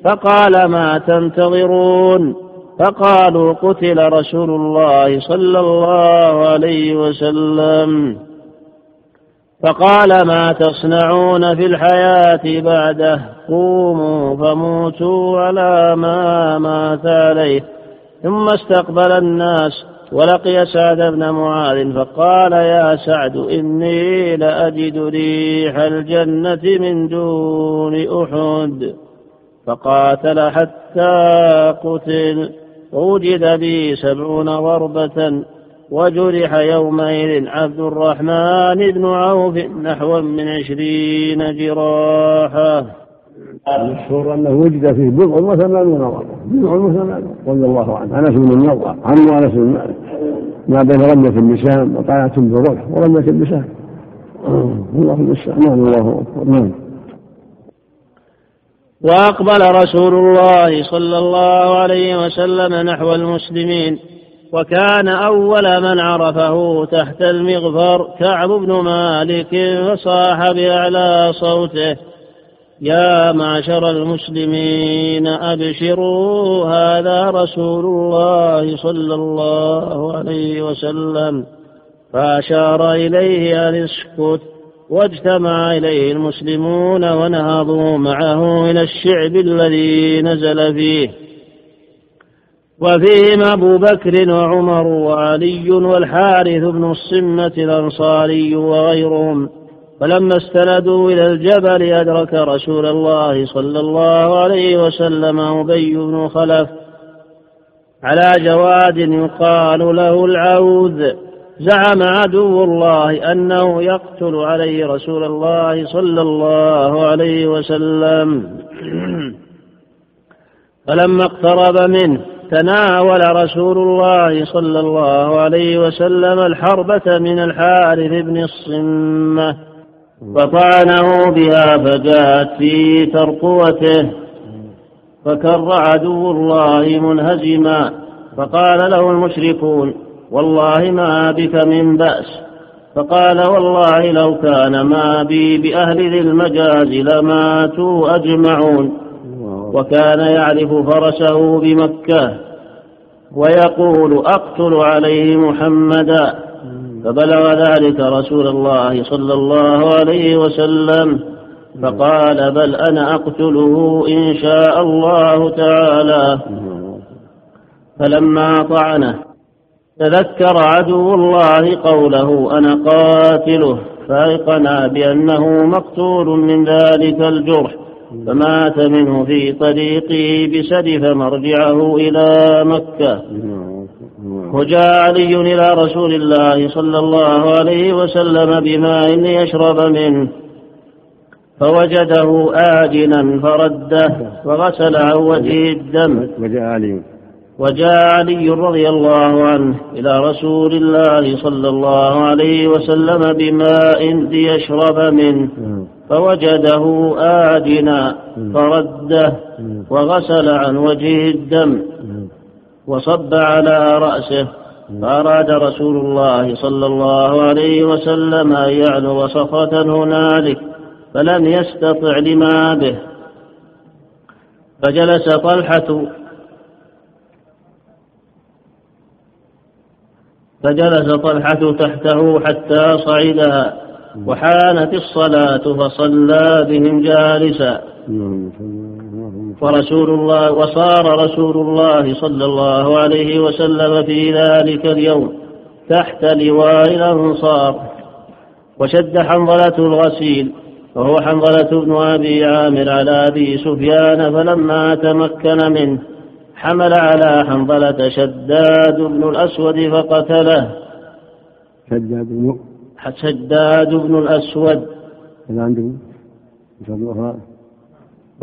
فقال ما تنتظرون؟ فقالوا قتل رسول الله صلى الله عليه وسلم. فقال ما تصنعون في الحياة بعده؟ قوموا فموتوا على ما مات عليه. ثم استقبل الناس ولقي سعد بن معاذ فقال يا سعد إني لأجد ريح الجنة من دون أحد. فقاتل حتى قتل. ووجد بي سبعون ضربة وجرح يومئذ عبد الرحمن بن عوف نحو من عشرين جراحا. المشهور أنه وجد فيه بضع وثمانون ضربه بضع وثمانون. رضي الله عنه. أنس بن النضر عم أنس بن مالك. ما بين رمية بسام وطلعة برمح ورمية بسام الله المستعان نعم الله أكبر. نعم. وأقبل رسول الله صلى الله عليه وسلم نحو المسلمين. وكان أول من عرفه تحت المغفر كعب بن مالك فصاح بأعلى صوته. يا معشر المسلمين أبشروا هذا رسول الله صلى الله عليه وسلم. فأشار إليه أن اسكت واجتمع إليه المسلمون ونهضوا معه إلى الشعب الذي نزل فيه. وفيهم أبو بكر وعمر وعلي والحارث بن الصمة الأنصاري وغيرهم. فلما استندوا إلى الجبل أدرك رسول الله صلى الله عليه وسلم أبي بن خلف على جواد يقال له العوذ زعم عدو الله أنه يقتل عليه رسول الله صلى الله عليه وسلم. فلما اقترب منه تناول رسول الله صلى الله عليه وسلم الحربة من الحارث بن الصمة فطعنه بها فجاءت في ترقوته فكر عدو الله منهزما فقال له المشركون والله ما بك من بأس فقال والله لو كان ما بي بأهل ذي المجاز لماتوا أجمعون. وكان يعرف فرسه بمكة ويقول أقتل عليه محمدا. فبلغ ذلك رسول الله صلى الله عليه وسلم. فقال بل أنا أقتله إن شاء الله تعالى. فلما طعنه تذكر عدو الله قوله أنا قاتله فأيقنا بأنه مقتول من ذلك الجرح. فمات منه في طريقه بسد فمرجعه إلى مكة. وجاء علي إلى رسول الله صلى الله عليه وسلم بماء ليشرب منه فوجده آجنا فرده وغسل عن وجهه الدم. وجاء علي. وجاء علي رضي الله عنه إلى رسول الله صلى الله عليه وسلم بماء ليشرب منه. فوجده آجنا فرده وغسل عن وجهه الدم. وصب على رأسه. فأراد رسول الله صلى الله عليه وسلم أن يعلو صخرة هنالك فلم يستطع لما به. فجلس طلحة. فجلس طلحة تحته حتى صعدها. وحانت الصلاة فصلى بهم جالسا. ورسول الله وصار رسول الله صلى الله عليه وسلم في ذلك اليوم تحت لواء الأنصار. وشد حنظلة الغسيل. وهو حنظلة بن أبي عامر على أبي سفيان فلما تمكن منه حمل على حنظلة شداد بن الأسود فقتله. شداد بن شداد بن الأسود. هذا عندكم يصلوها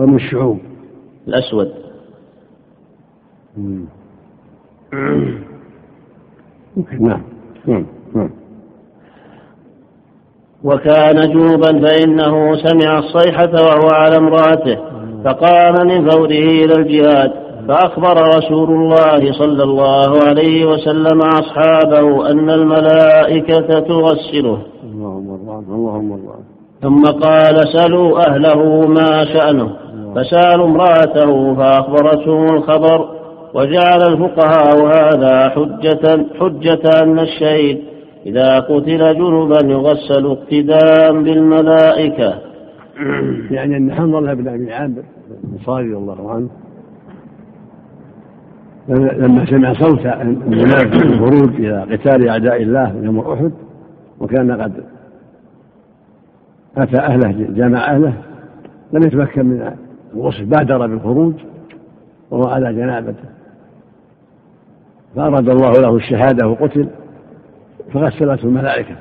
رمي الشعوب. الأسود. نعم. نعم. نعم. وكان جوبا فإنه سمع الصيحة وهو على امرأته فقام من فوره إلى الجهاد. فأخبر رسول الله صلى الله عليه وسلم أصحابه أن الملائكة تغسله. اللهم اللهم ثم قال سلوا أهله ما شأنه. فسألوا امرأته فأخبرتهم الخبر وجعل الفقهاء هذا حجة حجة أن الشهيد إذا قتل جنبا يغسل اقتداء بالملائكة. يعني إن حنظلة بن أبي عامر رضي الله عنه لما سمع صوت المنافق الخروج إلى قتال أعداء الله يوم أحد وكان قد أتى أهله جمع أهله لم يتمكن من الغسل بادر بالخروج وهو على جنابته. فأراد الله له الشهادة وقتل فغسلته الملائكة.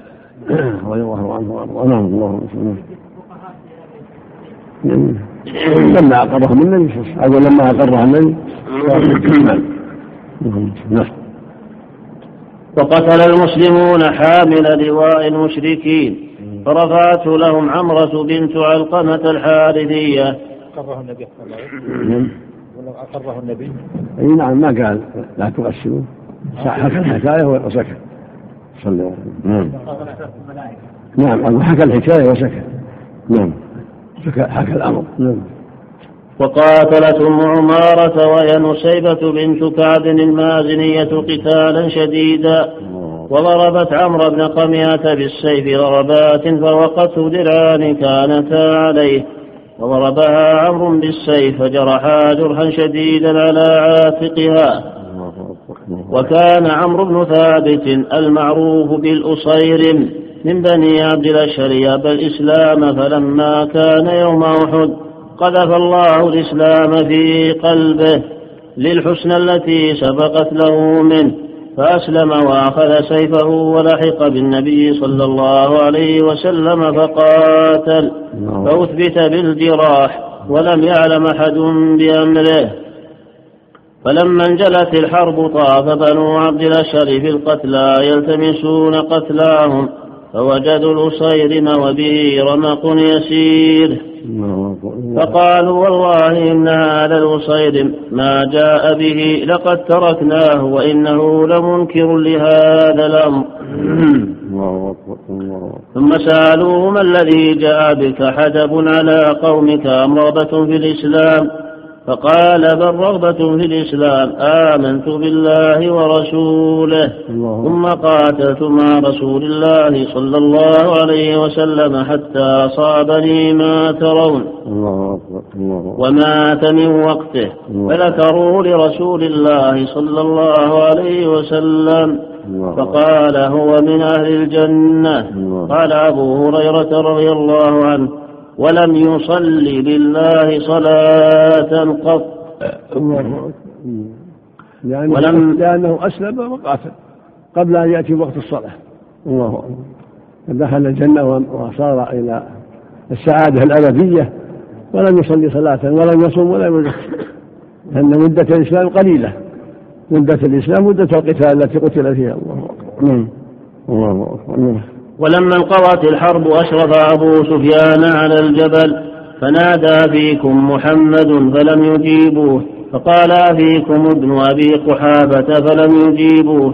رضي الله عنه وأرضاه. نعم الله لما اقرهم النبي صلى الله عليه وسلم لما اقرها النبي نعم. وقتل المسلمون حامل لواء المشركين. فرفعته لهم عمرة بنت علقمة الحارثية. أقره النبي صلى الله عليه وسلم. ولا أقره النبي. أي نعم ما قال. لا تغسلوا حكى الحكاية وسكت. صلى الله عليه وسلم. نعم. نعم حكى الحكاية وسكت. نعم. حكى حكى الأمر. نعم. وقاتلت أم عمارة وهي نسيبة بنت كعب المازنية قتالا شديدا وضربت عمرو بن قمية بالسيف ضربات فوقته درعان كانتا عليه وضربها عمرو بالسيف فجرحا جرحا شديدا على عاتقها. وكان عمرو بن ثابت المعروف بالأصير. من بني عبد الأشهر يابى الإسلام فلما كان يوم أحد قذف الله الإسلام في قلبه للحسنى التي سبقت له منه فأسلم وأخذ سيفه ولحق بالنبي صلى الله عليه وسلم فقاتل. فأثبت بالجراح ولم يعلم أحد بأمره. فلما انجلت الحرب طاف بنو عبد الأشهر في القتلى يلتمسون قتلاهم. فوجدوا الأصيرم وبه رمق يسير. فقالوا والله إن هذا الأصيرم ما جاء به لقد تركناه وإنه لمنكر لهذا الأمر. ثم سألوه ما الذي جاء بك حدب على قومك أم رغبة في الإسلام؟ فقال بل رغبة في الإسلام آمنت بالله ورسوله ثم قاتلت مع رسول الله صلى الله عليه وسلم حتى أصابني ما ترون. ومات من وقته. فذكروا لرسول الله صلى الله عليه وسلم. فقال هو من أهل الجنة. قال أبو هريرة رضي الله عنه ولم يصل لله صلاة قط. لأنه, ولم- لأنه أسلم وقاتل قبل أن يأتي وقت الصلاة. الله أكبر. دخل الجنة وصار إلى السعادة الأبدية. ولم يصلي صلاة ولم يصوم ولم يزكي لأن مدة الإسلام قليلة. مدة الإسلام مدة القتال التي قتل فيها. الله أكبر. نعم. الله أكبر. نعم. ولما انقضت الحرب أشرف أبو سفيان على الجبل فنادى فيكم محمد فلم يجيبوه فقال فيكم ابن أبي قحافة فلم يجيبوه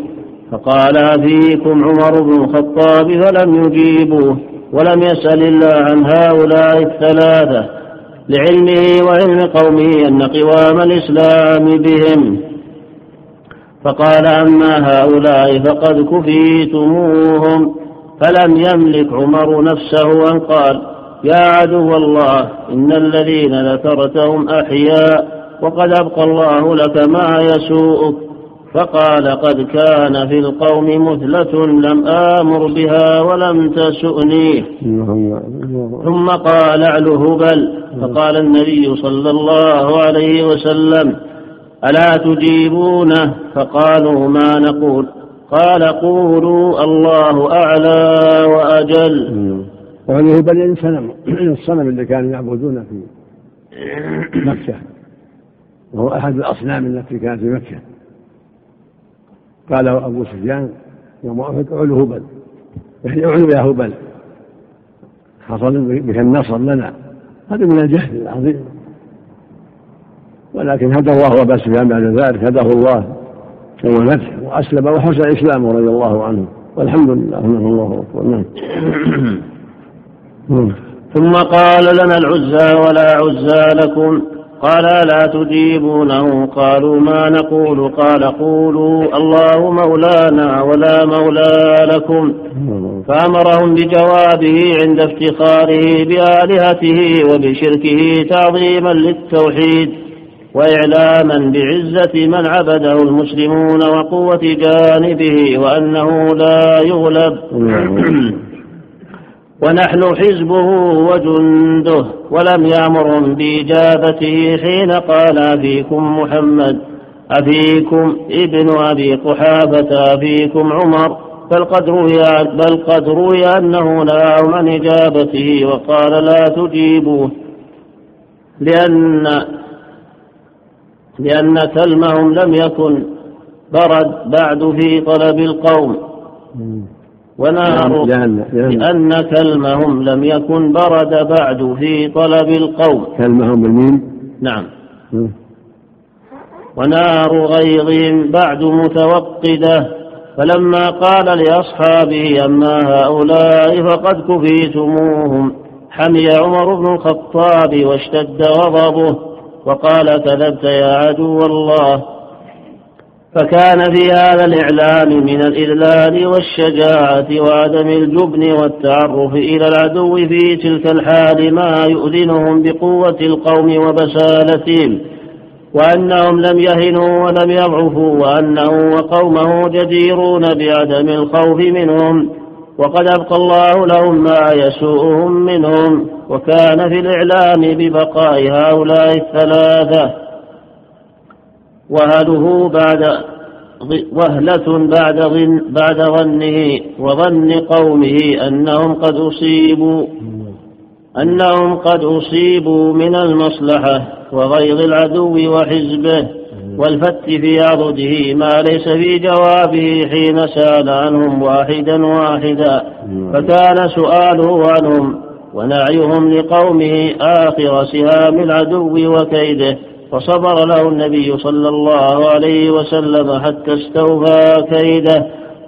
فقال فيكم عمر بن الخطاب فلم يجيبوه ولم يسأل الله عن هؤلاء الثلاثة لعلمه وعلم قومه أن قوام الإسلام بهم. فقال أما هؤلاء فقد كفيتموهم. فلم يملك عمر نفسه أن قال يا عدو الله إن الذين ذكرتهم أحياء وقد أبقى الله لك ما يسوءك. فقال قد كان في القوم مثلة لم آمر بها ولم تسؤني ثم قال اعل هبل فقال النبي صلى الله عليه وسلم ألا تجيبونه؟ فقالوا ما نقول. قال قولوا الله أعلى وأجل. وعليه بني سنم الصنم اللي كانوا يعبدونه في مكة. وهو أحد الأصنام التي كانت في مكة. قال أبو سفيان يوم أحد علو هبل. يعني علو يا هبل. حصل بك النصر لنا. هذا من الجهل العظيم. ولكن هدى الله أبا سفيان بعد ذلك هداه الله. يوم الفتح وأسلم وحسن إسلامه رضي الله عنه. والحمد لله الله أكبر نعم. ثم قال لنا العزى ولا عزى لكم. قال لا تجيبونه؟ قالوا ما نقول؟ قال قولوا الله مولانا ولا مولى لكم. فأمرهم بجوابه عند افتخاره بآلهته وبشركه تعظيما للتوحيد. وإعلاما بعزة من عبده المسلمون وقوة جانبه وأنه لا يغلب. ونحن حزبه وجنده ولم يأمرهم بإجابته حين قال أفيكم محمد أفيكم ابن أبي قحافة أفيكم عمر. بل قد روي بل قد روي أنه نهاهم عن إجابته وقال لا تجيبوه لأن لأن كلمهم لم يكن برد بعد في طلب القوم. ونار لأن, لأن كلمهم لم يكن برد بعد في طلب القوم. كلمهم بالميم نعم. ونار غيظهم بعد متوقدة. فلما قال لأصحابه أما هؤلاء فقد كفيتموهم. حمي عمر بن الخطاب واشتد غضبه. وقال كذبت يا عدو الله. فكان في هذا الإعلام من الإذلال والشجاعة وعدم الجبن والتعرف إلى العدو في تلك الحال ما يؤذنهم بقوة القوم وبسالتهم وأنهم لم يهنوا ولم يضعفوا وأنه وقومه جديرون بعدم الخوف منهم وقد أبقى الله لهم ما يسوءهم منهم. وكان في الإعلام ببقاء هؤلاء الثلاثة وهله بعد وهلة بعد ظن بعد ظنه وظن قومه أنهم قد أصيبوا أنهم قد أصيبوا من المصلحة وغيظ العدو وحزبه والفت في عضده ما ليس في جوابه حين سأل عنهم واحدا واحدا. فكان سؤاله عنهم ونعيهم لقومه آخر سهام العدو وكيده فصبر له النبي صلى الله عليه وسلم حتى استوفى كيده.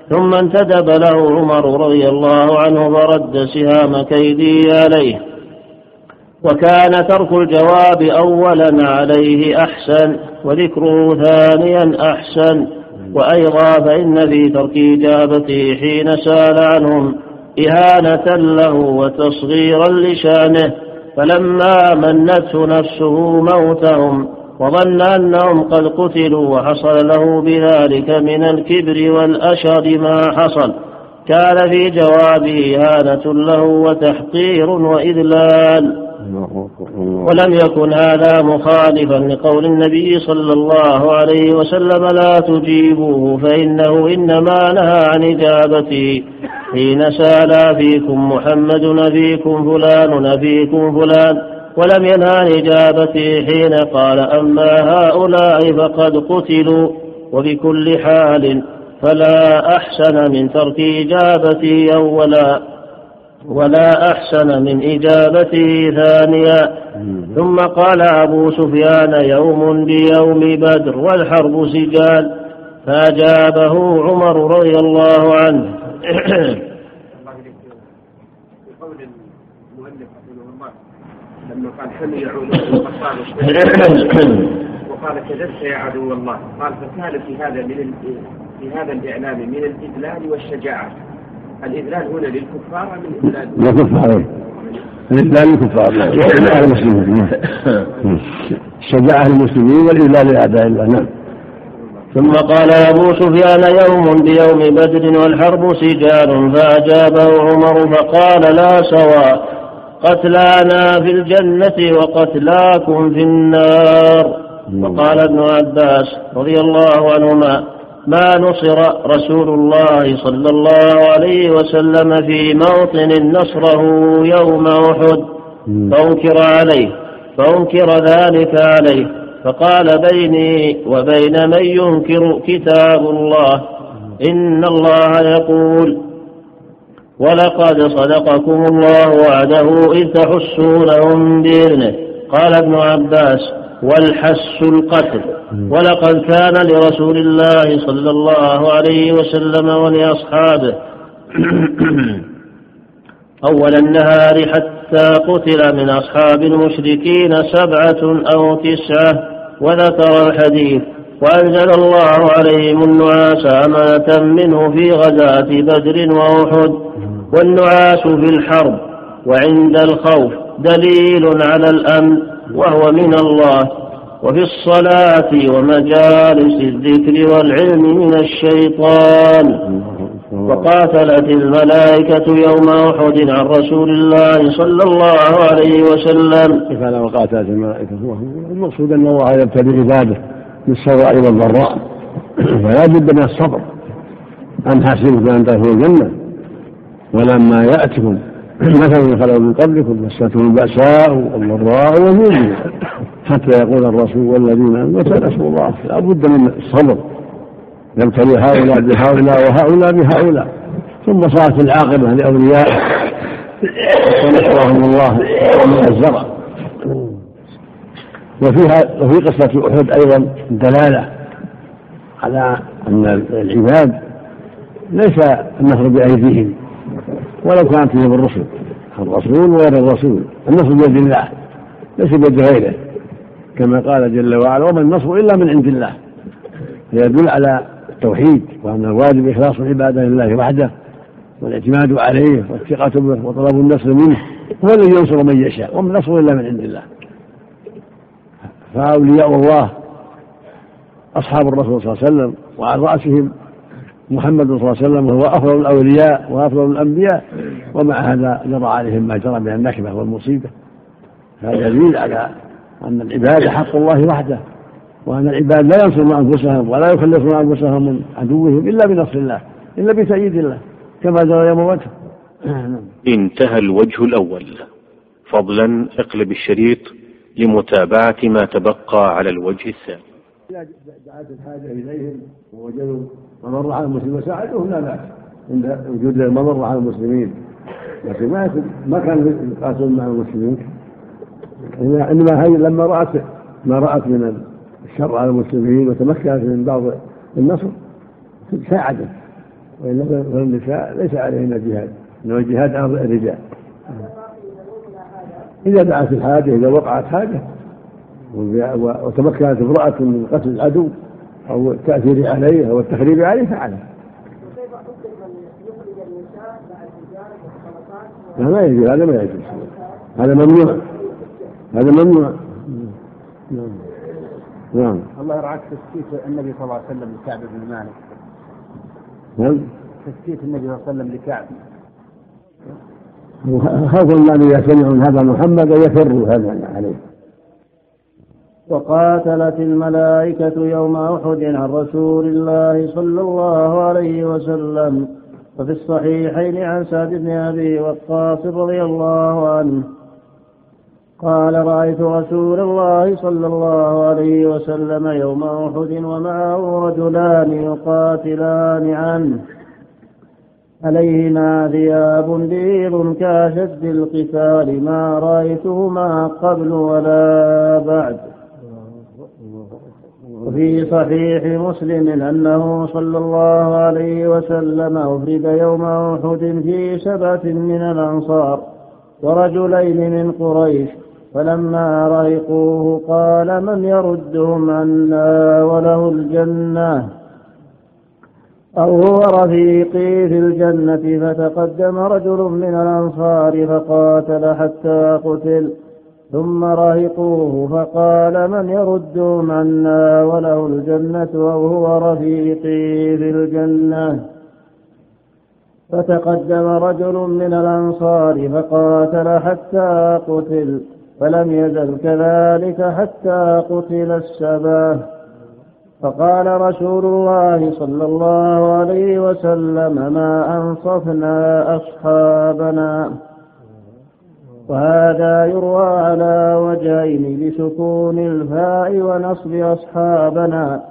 ثم انتدب له عمر رضي الله عنه فرد سهام كيده عليه. وكان ترك الجواب أولا عليه أحسن وذكره ثانيا أحسن. وأيضا فإن في ترك إجابته حين سأل عنهم. إهانة له وتصغيرا لشأنه فلما منته نفسه موتهم وظن أنهم قد قتلوا وحصل له بذلك من الكبر والأشر ما حصل. كان في جوابه إهانة له وتحقير وإذلال. ولم يكن هذا مخالفا لقول النبي صلى الله عليه وسلم لا تجيبوه فإنه إنما نهى عن إجابته حين سأل فيكم محمد نبيكم فلان نبيكم فلان. ولم ينهى عن إجابته حين قال أما هؤلاء فقد قتلوا وبكل حال فلا أحسن من ترك إجابته أولا. ولا أحسن من إجابته ثانيا. ثم قال أبو سفيان يوم بيوم بدر والحرب سجال. فأجابه عمر رضي الله عنه. قول المؤلف رحمه الله لما قال حمي وقال كذبت يا عدو الله. قال فكان في هذا من في هذا الإعلام من الإذلال والشجاعة. الإذلال هنا للكفار أم الإذلال؟ للكفار. الإذلال للكفار. إذلال المسلمين الشجاعة للمسلمين والإذلال لأعداء الله. نعم. ثم قال أبو سفيان يوم بيوم بدر والحرب سجال فأجابه عمر فقال لا سواء قتلانا في الجنة وقتلاكم في النار. وقال ابن عباس رضي الله عنهما ما نصر رسول الله صلى الله عليه وسلم في موطن نصره يوم أحد. فأنكر عليه فأنكر ذلك عليه. فقال بيني وبين من ينكر كتاب الله إن الله يقول ولقد صدقكم الله وعده إذ تحسونهم بإذنه. قال ابن عباس والحس القتل. ولقد كان لرسول الله صلى الله عليه وسلم ولأصحابه أول النهار حتى قتل من أصحاب المشركين سبعة أو تسعة وذكر الحديث وأنزل الله عليهم النعاس أمانة منه في غزاة بدر وأحد والنعاس في الحرب وعند الخوف دليل على الأمن وهو من الله. وفي الصلاة ومجالس الذكر والعلم من الشيطان. وقاتلت الملائكة يوم أحد عن رسول الله صلى الله عليه وسلم. كيف على وقاتلت الملائكة؟ المقصود أن الله يبتلي عباده بالسراء والضراء. فلا بد من الصبر. أم حسبتم أن تدخلوا الجنة. ولما يأتكم مثل خلوا من قبلكم مستهم البأساء والضراء والزلزال حتى يقول الرسول والذين آمنوا نصر الله لا بد من الصبر. يبتلي هؤلاء بهؤلاء وهؤلاء بهؤلاء. ثم صارت العاقبة لأولياء ونصرهم الله من الزرع وفيها وفي قصة أحد أيضا دلالة على أن العباد ليس النصر بأيديهم. ولو كانت فيهم الرسل الرسول وغير الرسول النصر بيد الله ليس بيد غيره كما قال جل وعلا وما النصر إلا من عند الله. يدل على التوحيد وأن الواجب إخلاص العبادة لله وحده والاعتماد عليه والثقة به وطلب النصر منه هو الذي ينصر من يشاء وما النصر إلا من عند الله. فأولياء الله أصحاب الرسول صلى الله عليه وسلم وعلى رأسهم محمد صلى الله عليه وسلم وهو أفضل الأولياء وأفضل الأنبياء ومع هذا جرى عليهم ما جرى من النكبة والمصيبة. هذا يدل على أن العبادة حق الله وحده وأن العباد لا ينصرون أنفسهم ولا يخلصون أنفسهم من عدوهم إلا بنصر الله إلا بتأييد الله كما جرى يوم وجه. انتهى الوجه الأول. فضلا اقلب الشريط لمتابعة ما تبقى على الوجه الثاني. دعت الحاجة إليهم ووجدوا مضر على المسلمين وساعدوهم لا بأس. عند وجود المضر على المسلمين. لكن ما ما كان يقاتلون مع المسلمين. انما هي لما رأت ما رأت من الشر على المسلمين وتمكنت من بعض النصر ساعدت. وإلا فالنساء ليس عليهن جهاد. إنما الجهاد أمر الرجال. إذا دعت الحاجة إذا وقعت حاجة وتمكنت امرأة من قتل العدو أو التاثير عليه أو التخريب عليه فعلها لا ما يجوز. هذا ما يجوز. هذا ممنوع. هذا ممنوع. نعم. نعم الله يرعاك تسكيت النبي صلى الله عليه وسلم لكعب بن مالك. نعم. تسكيت النبي صلى الله عليه وسلم لكعب. خوفا من اذا سمعوا من هذا محمد يفروا هذا عليه. وقاتلت الملائكة يوم أحد عن رسول الله صلى الله عليه وسلم وفي الصحيحين عن سعد بن أبي وقاص رضي الله عنه. قال رأيت رسول الله صلى الله عليه وسلم يوم أحد ومعه رجلان يقاتلان عنه. عليهما ثياب بيض كأشد القتال ما رأيتهما قبل ولا بعد. وفي صحيح مسلم أنه صلى الله عليه وسلم أفرد يوم أحد في سبعة من الأنصار ورجلين من قريش فلما رهقوه قال من يردهم عنا وله الجنة؟ أو هو رفيقي في الجنة فتقدم رجل من الأنصار فقاتل حتى قتل. ثم رهقوه فقال من يردهم عنا وله الجنة أو هو رفيقي في الجنة؟ فتقدم رجل من الأنصار فقاتل حتى قتل فلم يزل كذلك حتى قتل السباه فقال رسول الله صلى الله عليه وسلم ما أنصفنا أصحابنا؟ وهذا يروى على وجهين بسكون الفاء ونصب أصحابنا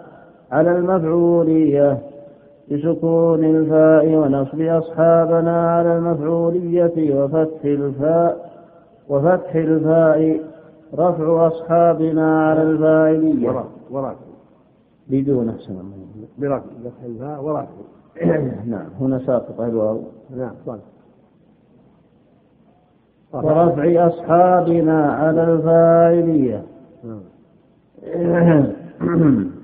على المفعولية. بسكون الفاء ونصب أصحابنا على المفعولية وفتح الفاء وفتح الفاء رفع أصحابنا على الفاعلية. وراء وراء. بدون أحسن برفع الفاء ورفع نعم هنا ساقط الواو نعم صالح ورفع أصحابنا على الفاعلية.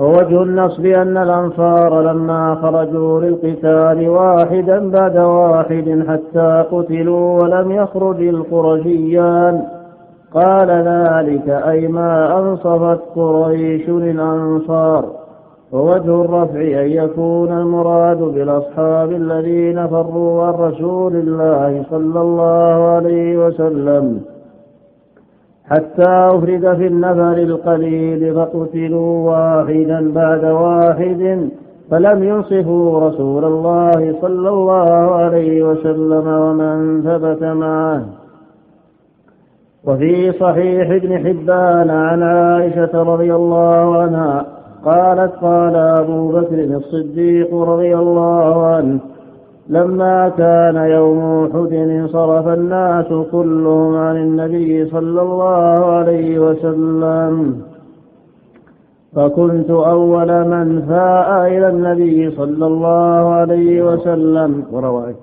ووجه النصب أن الأنصار لما خرجوا للقتال واحدا بعد واحد حتى قتلوا ولم يخرج القرشيان. قال ذلك أي ما أنصفت قريش الأنصار ووجه الرفع أن يكون المراد بالأصحاب الذين فروا عن رسول الله صلى الله عليه وسلم. حتى أفرد في النفر القليل فقتلوا واحدا بعد واحد فلم ينصفوا رسول الله صلى الله عليه وسلم ومن ثبت معه. وفي صحيح ابن حبان عن عائشة رضي الله عنها قالت قال أبو بكر الصديق رضي الله عنه لما كان يوم أحد انصرف الناس كلهم عن النبي صلى الله عليه وسلم. فكنت أول من فاء إلى النبي صلى الله عليه وسلم. وروائه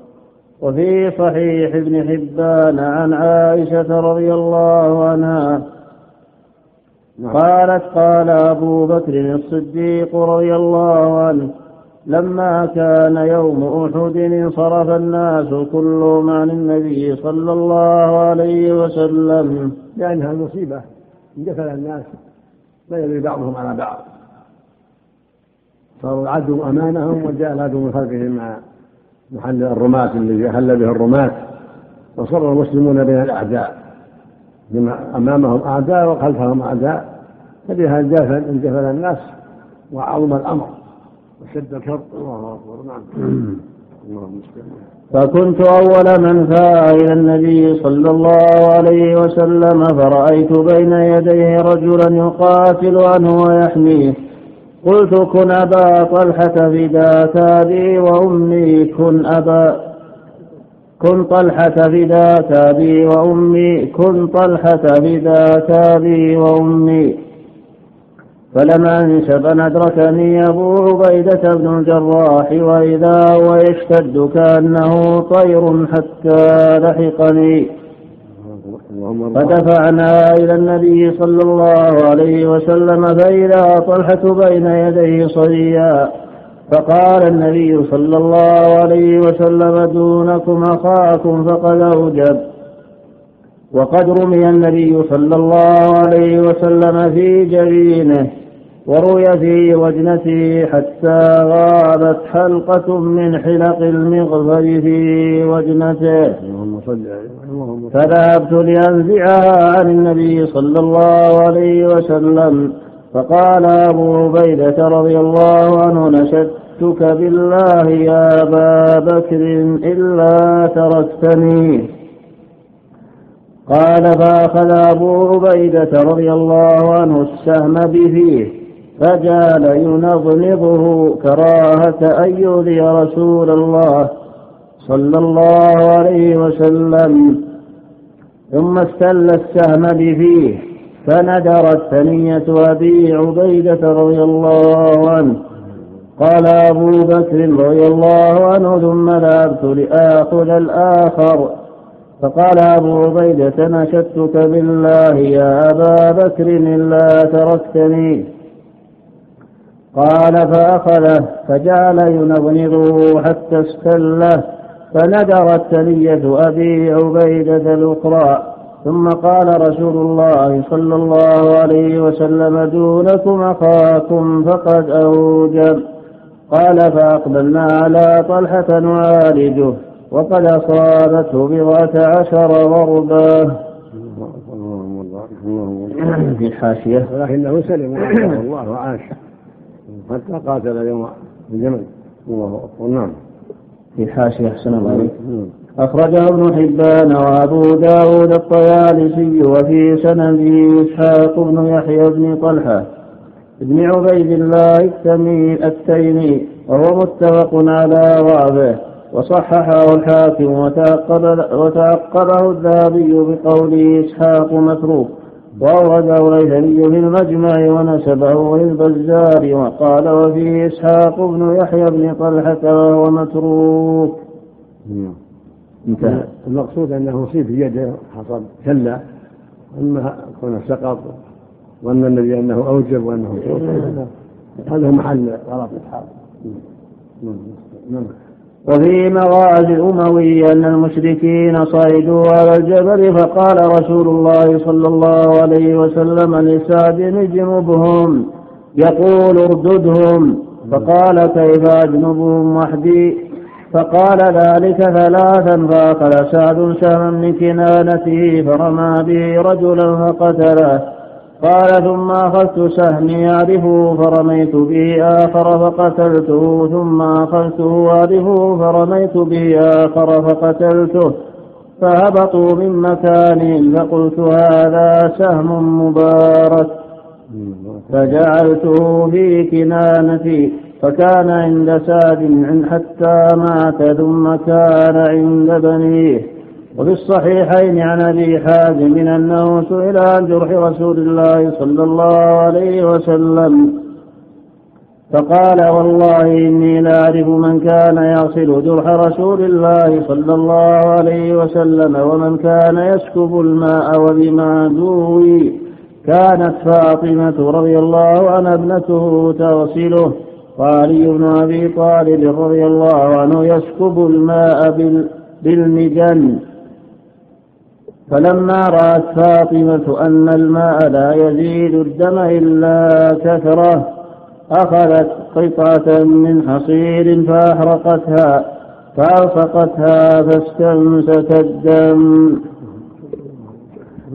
وفي صحيح ابن حبان عن عائشة رضي الله عنها قالت قال أبو بكر الصديق رضي الله عنه لما كان يوم أحد انصرف الناس كلهم عن النبي صلى الله عليه وسلم. لأنها المصيبة اندفل الناس لا يدري بعضهم على بعض. صاروا عدوا أمانهم وجاء العدو من خلفهم مع محل الرماة الذي حل به الرماة. وصر المسلمون بين الأعداء. بما أمامهم أعداء وخلفهم أعداء فبها انجفل الناس وعظم الأمر وشد الشرط الله أكبر. نعم. فكنت أول من فاء إلى النبي صلى الله عليه وسلم فرأيت بين يديه رجلا يقاتل عنه ويحميه. قلت كن أبا طلحة فداك أبي وأمي كن أبا كن طلحة فداك أبي وأمي كن طلحة فداك أبي وأمي. فلما انشب أدركني أبو عبيدة بن الجراح وإذا هو يشتد كأنه طير حتى لحقني. فدفعنا إلى النبي صلى الله عليه وسلم فإذا طلحة بين يديه صبيا فقال النبي صلى الله عليه وسلم دونكم أخاكم فقد أوجب. وقد رمي النبي صلى الله عليه وسلم في جبينه وروي في وجنته حتى غابت حلقة من حلق المغفر في وجنته. فذهبت لأنزعها عن النبي صلى الله عليه وسلم فقال أبو عبيدة رضي الله عنه نشدتك بالله يا أبا بكر إلا تركتني قال فأخذ أبو عبيدة رضي الله عنه السهم بفيه فجعل ينظنظه كراهة أن يؤذي رسول الله صلى الله عليه وسلم ثم استل السهم بفيه فندرت ثنية أبي عبيدة رضي الله عنه قال أبو بكر رضي الله عنه ثم ذهبت لآخذ الآخر. فقال أبو عبيدة نشدتك بالله يا أبا بكر إلا تركتني. قال فأخذه فجعل ينغنغه حتى استله فندرت ثنية أبي عبيدة الأخرى. ثم قال رسول الله صلى الله عليه وسلم دونكم أخاكم فقد أوجب. قال فأقبلنا على طلحة نعالجه وقد أصابته بضعة عشر ضربة. في الحاشية ولكنه سلم الله وعاش. حتى قاتل يوم الجمل الله أكبر. نعم. في الحاشية أحسن الله عليك. نعم. أخرجه ابن حبان وأبو داود الطيالسي وفي سنده إسحاق بن يحيى بن طلحة. بن عبيد الله التيمي وهو متفق على ضعفه وصححه الحاكم وتعقب وتعقبه الذهبي بقوله إسحاق متروك وأورده الهيثمي في المجمع ونسبه للبزار وقال وفيه إسحاق بن يحيى بن طلحة وهو متروك نعم. انتهى المقصود أنه اصيب في يده حصل كلا أما كونه سقط وأن النبي أنه أوجب وأنه هذا محل غلط الحال. نعم وفي مغازي الأموي أن المشركين صعدوا على الجبل فقال رسول الله صلى الله عليه وسلم لسعد اجنبهم يقول ارددهم. فقال كيف أجنبهم وحدي؟ فقال ذلك ثلاثا فأخذ سعد سهما من كنانته فرمى به رجلا فقتله. قال ثم أخذت سهمي أعرفه فرميت به آخر فقتلته ثم أخذته أعرفه فرميت به آخر فقتلته. فهبطوا من مكانهم فقلت هذا سهم مبارك. فجعلته في كنانتي فكان عند سعد حتى مات ثم كان عند بنيه. وفي الصحيحين عن أبي حازم انه سئل عن جرح رسول الله صلى الله عليه وسلم فقال والله إني لاعرف من كان يغسل جرح رسول الله صلى الله عليه وسلم ومن كان يسكب الماء وبما دوي كانت فاطمة رضي الله عنها ابنته تغسله وعلي بن أبي طالب رضي الله عنه يسكب الماء بالمجن فلما رأت فاطمة أن الماء لا يزيد الدم إلا كثرة أخذت قطعة من حصير فأحرقتها فألصقتها فاستمسك الدم.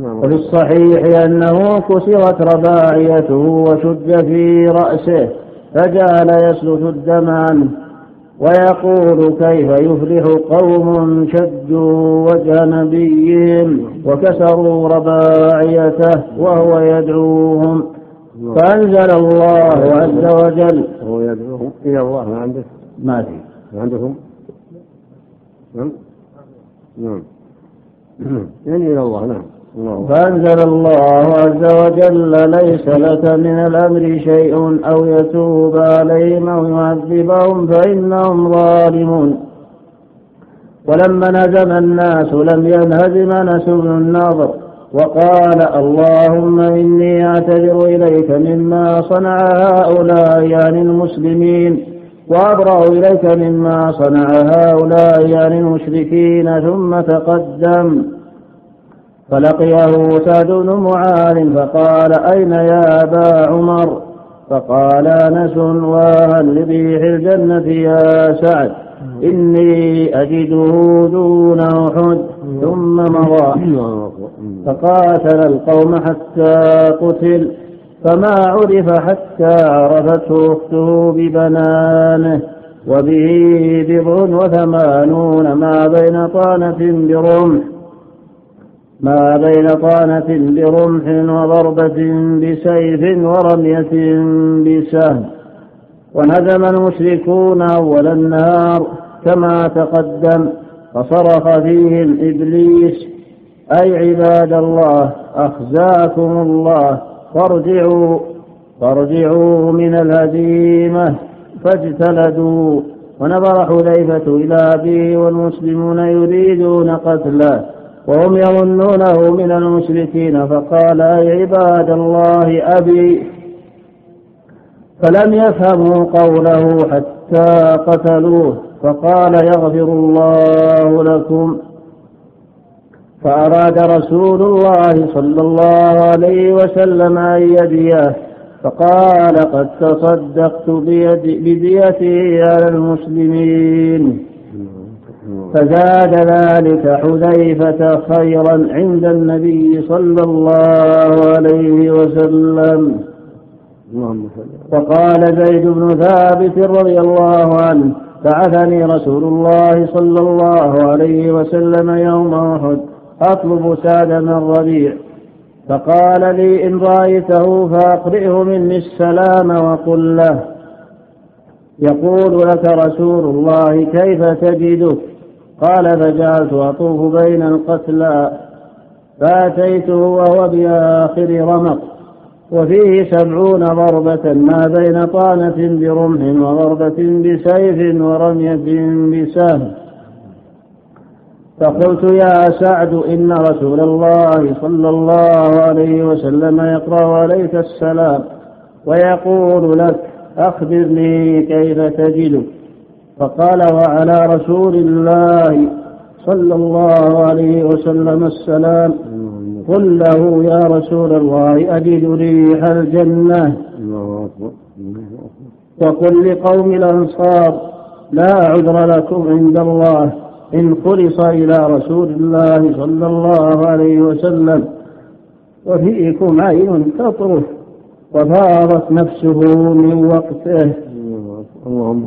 وفي الصحيح أنه كسرت رباعيته وشد في رأسه فجعل يسلت الدم عنه. ويقول كيف يفلح قوم شدوا وجه نبيهم وكسروا رباعيته وهو يدعوهم. فأنزل الله عز وجل هو يدعوهم إلى الله ما عندك ما في ما عندكم نعم. نعم. يعني إلى الله نعم. فأنزل الله عز وجل ليس لك من الأمر شيء أو يتوب عليهم أو يعذبهم فإنهم ظالمون. ولما نزم الناس لم ينهزم أنس بن النضر وقال اللهم إني أعتذر إليك مما صنع هؤلاء يعني المسلمين وأبرأ إليك مما صنع هؤلاء يعني المشركين ثم تقدم. فلقيه سعد بن معاذ فقال أين يا أبا عمر? فقال أنس وهل لريح الجنة يا سعد. إني أجده دون أحد. ثم مضى. فقاتل القوم حتى قتل. فما عرف حتى عرفته أخته ببنانه وبه بضع وثمانون ما بين طانة برمح. ما بين طعنة برمح وضربة بسيف ورمية بسهم. ونزم المشركون أول النهار كما تقدم فصرخ فيهم إبليس أي عباد الله أخزاكم الله فارجعوا فارجعوا من الهزيمة فاجتلدوا. ونظر حذيفة إلى أبيه والمسلمون يريدون قتله. وهم يظنونه من المشركين فقال أي عباد الله أبي؟ فلم يفهموا قوله حتى قتلوه فقال يغفر الله لكم. فأراد رسول الله صلى الله عليه وسلم أن يديه فقال قد تصدقت بيد بديتي على المسلمين. فزاد ذلك حذيفة خيرا عند النبي صلى الله عليه وسلم. وقال زيد بن ثابت رضي الله عنه بعثني رسول الله صلى الله عليه وسلم يوم أحد أطلب سعد الربيع فقال لي إن رأيته فأقرئه مني السلام وقل له. يقول لك رسول الله كيف تجدك قال فجعلت أطوف بين القتلى فأتيته وهو بآخر رمق وفيه سبعون ضربة ما بين طعنة برمح وضربة بسيف ورمية بسهم. فقلت يا سعد إن رسول الله صلى الله عليه وسلم يقرأ عليك السلام ويقول لك أخبرني كيف تجد فقال وعلى رسول الله صلى الله عليه وسلم السلام قل له يا رسول الله أجد ريح الجنة. وقل لقوم الأنصار لا عذر لكم عند الله إن خلص إلى رسول الله صلى الله عليه وسلم. وفيكم عين تطرف وفاضت نفسه من وقته. اللهم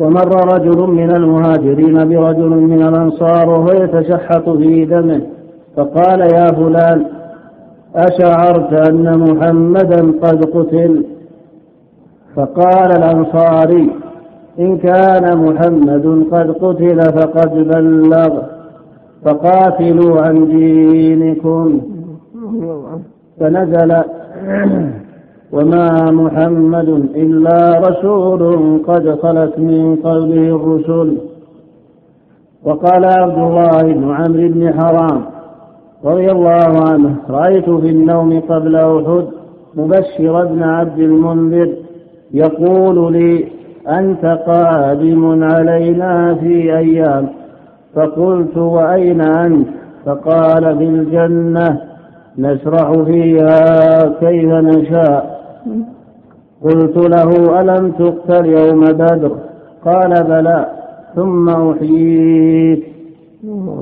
ومر رجل من المهاجرين برجل من الأنصار وهو يتشحط في دمه فقال يا فلان أشعرت أن محمدا قد قتل؟ فقال الأنصاري إن كان محمد قد قتل فقد بلغ فقاتلوا عن دينكم. فنزل وما محمد إلا رسول قد خلت من قبله الرسل. وقال عبد الله بن عمرو بن حرام رضي الله عنه رأيت في النوم قبل أحد مبشر بن عبد المنذر يقول لي أنت قادم علينا في أيام. فقلت وأين أنت؟ فقال بالجنة نشرح فيها كيف نشاء. قلت له ألم تقتل يوم بدر؟ قال بلى. ثم أحييت.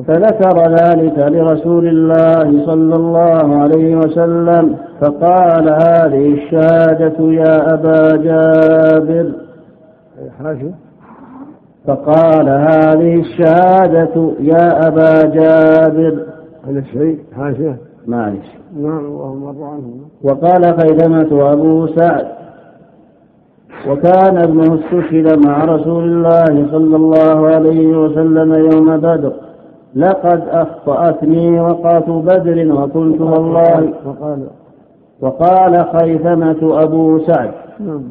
فذكر ذلك لرسول الله صلى الله عليه وسلم. فقال هذه الشهادة يا أبا جابر. فقال هذه الشهادة يا أبا جابر. هذا الشيء حاشية معلش. نعم عنه. وقال خيثمة أبو سعد وكان ابنه استشهد مع رسول الله صلى الله عليه وسلم يوم بدر لقد أخطأتني وقعت بدر وكنت والله. وقال وقال خيثمة أبو سعد نعم.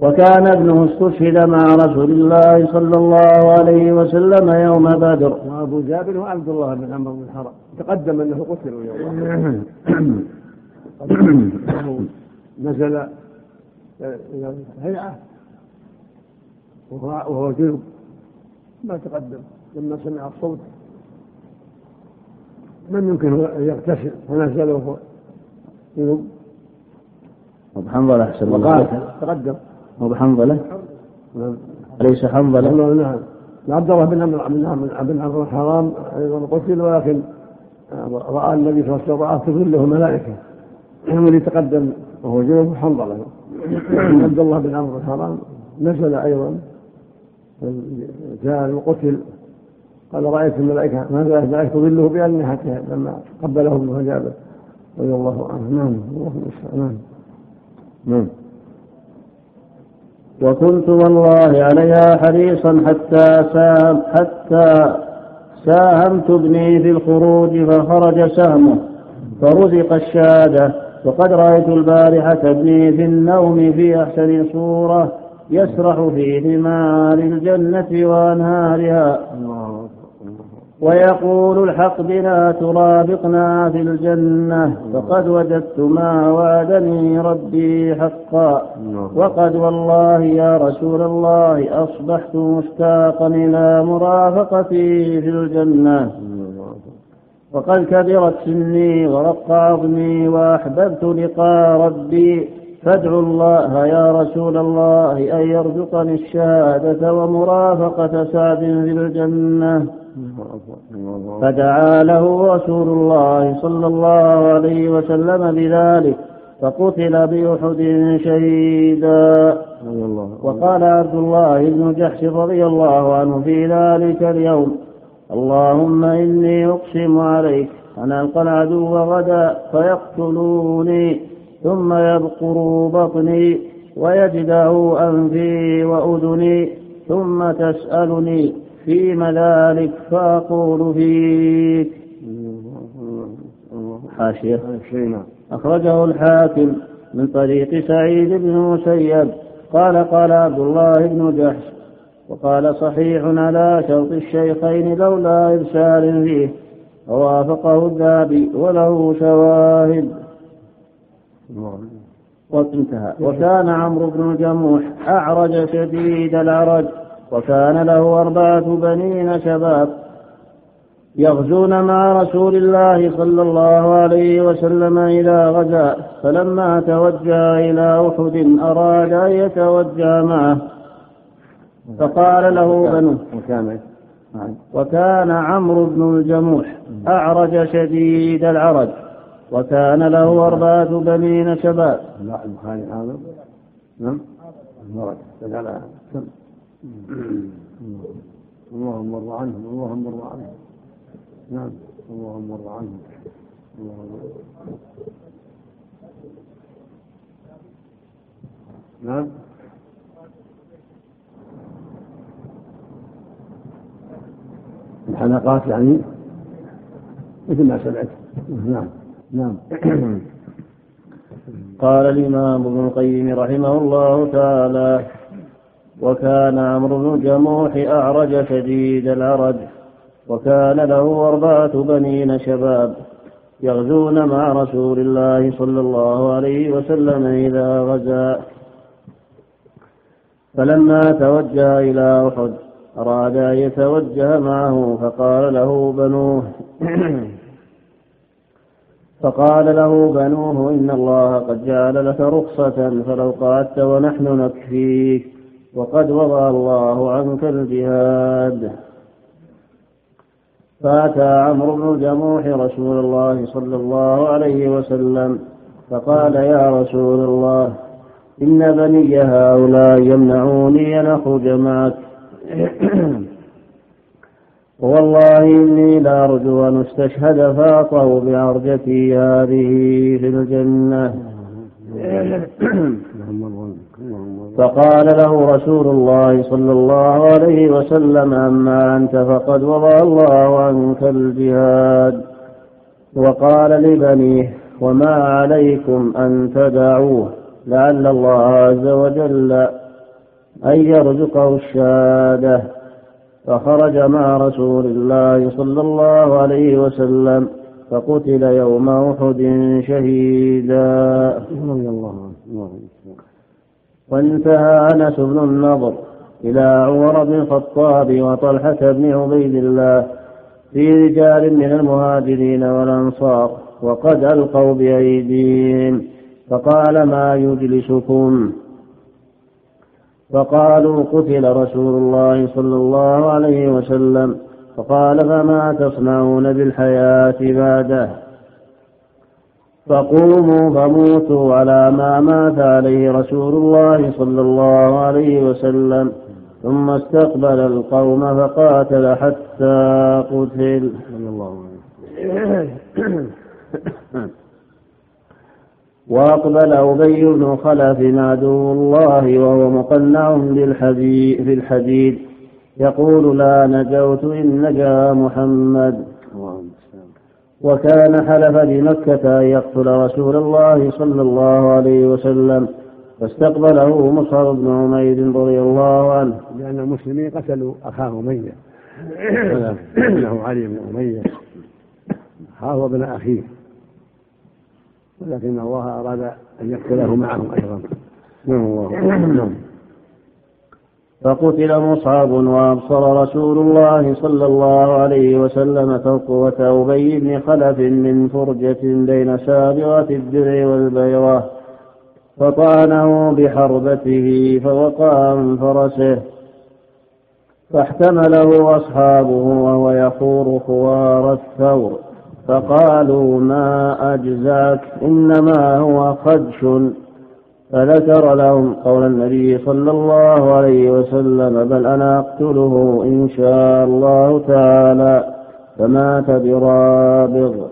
وكان ابنه استشهد مع رسول الله صلى الله عليه وسلم يوم بدر. وابو جابر وعبد الله بن عمرو بن الحرام. تقدم أنه قتل يوم نزل إلى الهيعه وهو جنب ما تقدم. لما سمع الصوت. من يمكن أن يغتسل؟ فنزل وهو جنب وقال تقدم. أبو حنظلة؟ أليس حنظلة؟ نعم عبد الله بن عمرو بن عمرو بن عمرو الحرام أيضا قتل ولكن رأى النبي صلى الله عليه وسلم رأى تظله ملائكه والذي تقدم وهو جنوب حنظلة. عبد الله بن عمرو الحرام نزل أيضا. جاء وقتل. قال رأيت الملائكة ما زالت الملائكه تظله باجنحتها لما قبله ابن جابر رضي الله عنه. نعم اللهم نعم نعم. وكنت والله عليها حريصا حتى ساهم حتى ساهمت ابني في الخروج فخرج سهمه فرزق الشهادة. وقد رأيت البارحة ابني في النوم في أحسن صورة يسرح في ثمار الجنة وأنهارها. ويقول الحق بنا ترافقنا في الجنة. فقد وجدت ما وعدني ربي حقا. وقد والله يا رسول الله أصبحت مشتاقا إلى مرافقتي في الجنة. وقد كبرت سني ورق عظمي وأحببت لقاء ربي. فادعوا الله يا رسول الله أن يرزقني الشهادة ومرافقة سعد في الجنة. فدعا له رسول الله صلى الله عليه وسلم بذلك فقتل بأحد شهيدا. وقال عبد الله بن جحش رضي الله عنه في ذلك اليوم اللهم إني أقسم عليك أن ألقى العدو غدا فيقتلوني ثم يبقر بطني ويجدع أنفي وأذني ثم تسألني. فيم ذلك فأقول فيك. حاشية أخرجه الحاكم من طريق سعيد بن المسيب قال قال عبد الله بن جحش. وقال صحيح على شرط الشيخين لولا إرسال فيه ووافقه الذهبي وله شواهد. وانتهى. وكان عمرو بن الجموح أعرج شديد العرج. وكان له أربعة بنين شباب يغزون مع رسول الله صلى الله عليه وسلم إلى غزاء فلما توجه إلى أحد أراد أن يتوجه معه. فقال له بنو وكان عمرو بن الجموح أعرج شديد العرج وكان له أربعة بنين شباب. لا البخاري هذا. نعم. اللهم مر عنهم اللهم مر عنهم. نعم اللهم مر عنهم. اللهم نعم. الحلقات يعني مثل ما سمعت. نعم نعم. قال الإمام ابن القيم رحمه الله تعالى وكان عمرو بن الجموح أعرج شديد العرج وكان له أربعة بنين شباب يغزون مع رسول الله صلى الله عليه وسلم إذا غزا. فلما توجه إلى أحد أراد أن يتوجه معه فقال له بنوه فقال له بنوه إن الله قد جعل لك رخصة فلو قعدت ونحن نكفيك. وقد وضع الله عنك الجهاد. فأتى عمرو بن الجموح رسول الله صلى الله عليه وسلم فقال يا رسول الله إن بني هؤلاء يمنعوني أن أخرج معك. والله إني لأرجو أن أستشهد فأطأ بعرجتي هذه في الجنة. فقال له رسول الله صلى الله عليه وسلم أما أنت فقد وضع الله عنك الجهاد. وقال لبنيه وما عليكم أن تدعوه لعل الله عز وجل أن يرزقه الشهادة. فخرج مع رسول الله صلى الله عليه وسلم فقتل يوم أحد شهيدا. رضي الله عنه. وانتهى أنس بن النضر إلى عمر بن الخطاب وطلحة بن عبيد الله في رجال من المهاجرين والأنصار وقد ألقوا بأيديهم فقال ما يجلسكم؟ فقالوا قتل رسول الله صلى الله عليه وسلم فقال فما تصنعون بالحياة بعده؟ فقوموا فموتوا على ما مات عليه رسول الله صلى الله عليه وسلم. ثم استقبل القوم فقاتل حتى قتل. وأقبل أبي بن خلف عدو الله وهو مقنع بالحديد, بالحديد يقول لا نجوت إن نجا محمد. وكان حلف بمكة أن يقتل رسول الله صلى الله عليه وسلم فاستقبله مصعب بن عمير رضي الله عنه. لأن المسلمين قتلوا أخاه أمية. له علي بن أمية. أخاه وابن أخيه. ولكن الله أراد أن يقتله معهم أيضا. نعم الله نعم. فقتل مصعب وأبصر رسول الله صلى الله عليه وسلم فقوة أبي بن خلف من فرجة بين سابغة الدرع والبيضة فطعنه بحربته فوقع من فرسه فاحتمله أصحابه وهو يخور خوار الثور فقالوا ما أجزاك إنما هو خدش. فذكر لهم قول النبي صلى الله عليه وسلم بل أنا أقتله إن شاء الله تعالى فمات برابغ.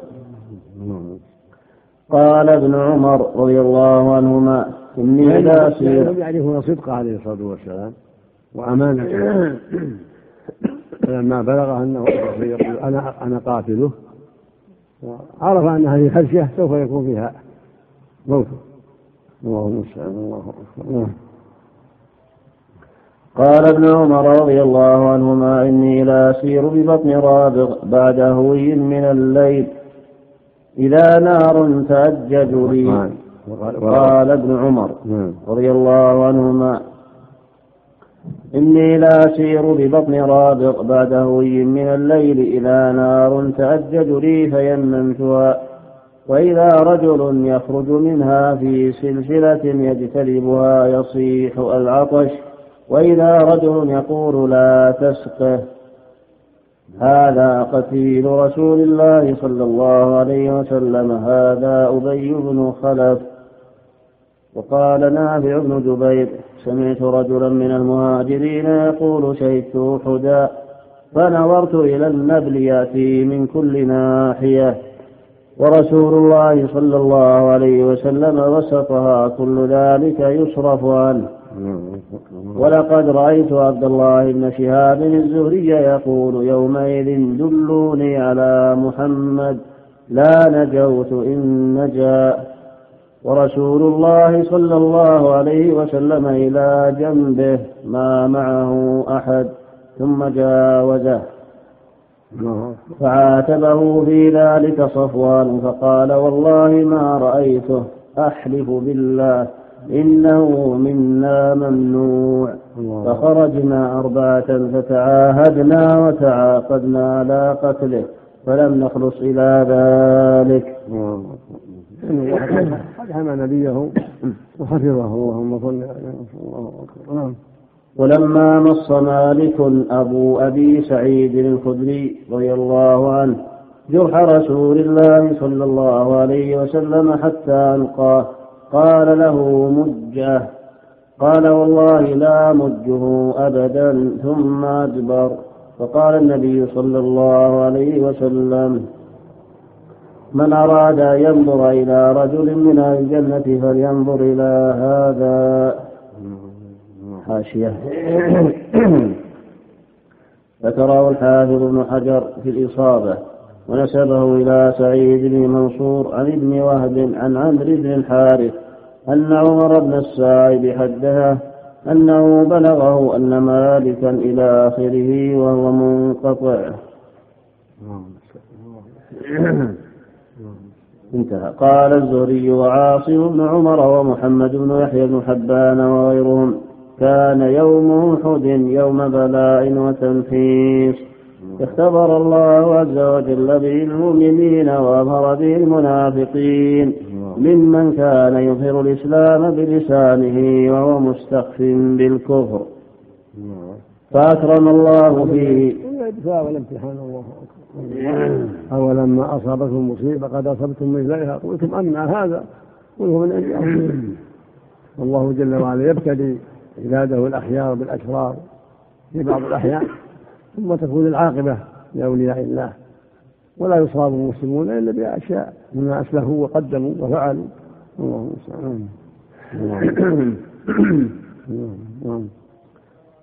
قال ابن عمر رضي الله عنهما إني لا أسير. يعرفون صدقه عليه الصلاة والسلام وأمانته فلما بلغ أنه يقول أنا أنا قاتله عرف أن هذه خشية سوف يكون فيها موت الله المستعان الله أكبر قال ابن عمر رضي الله عنهما إني لا أسير ببطن رابغ بعد هوي من الليل إذا نار تأجج لي. قال ابن عمر نعم. رضي الله عنهما إني لا أسير ببطن رابغ بعد هوي من الليل إذا نار تأجج لي فيممتها. وإذا رجل يخرج منها في سلسلة يجتلبها يصيح العطش وإذا رجل يقول لا تسقه هذا قتيل رسول الله صلى الله عليه وسلم هذا أبي بن خلف. وقال نافع بن جبير سمعت رجلا من المهاجرين يقول شهدت أحدا فنظرت إلى النبل يأتي من كل ناحية. ورسول الله صلى الله عليه وسلم وسطها كل ذلك يصرف عنه. ولقد رأيت عبد الله بن شهاب الزهري يقول يومئذ دلوني على محمد لا نجوت إن نجا. ورسول الله صلى الله عليه وسلم إلى جنبه ما معه أحد ثم جاوزه. فعاتبه في ذلك صفوان فقال والله ما رأيته أحلف بالله إنه منا ممنوع. فخرجنا أربعة فتعاهدنا وتعاقدنا على قتله فلم نخلص إلى ذلك. قد حمى نبيه. وحفظه. اللهم صل عليه وسلم ولما مص مالك أبو أبي سعيد الخدري رضي الله عنه جرح رسول الله صلى الله عليه وسلم حتى ألقاه. قال له مجه. قال والله لا مجه أبدا ثم أدبر. فقال النبي صلى الله عليه وسلم من أراد أن ينظر إلى رجل من الجنة فلينظر إلى هذا. حاشية ذكره الحافظ ابن حجر في الإصابة ونسبه إلى سعيد بن منصور عن ابن وهب عن عمرو بن الحارث أن عمر بن السائب حدثه أنه بلغه أن مالكا إلى آخره وهو منقطع. انتهى. قال الزهري وعاصم بن عمر ومحمد بن يحيى بن حبان وغيرهم. كان يوم أحد يوم بلاء وتنفيس. اختبر الله عز وجل به المؤمنين وأظهر به المنافقين. ممن كان يظهر الإسلام بلسانه وهو مستخف بالكفر. فأكرم الله فيه. والامتحان الله أولما أصابتكم مصيبة قد أصبتم مثلها قلتم أن هذا قل هو من عند والله جل وعلا يبتلي عباده الأخيار بالأشرار في بعض الأحيان ثم تكون العاقبة لأولياء الله. ولا يصاب المسلمون إلا بأشياء مما أسلفوا وقدموا وفعلوا. الله المستعان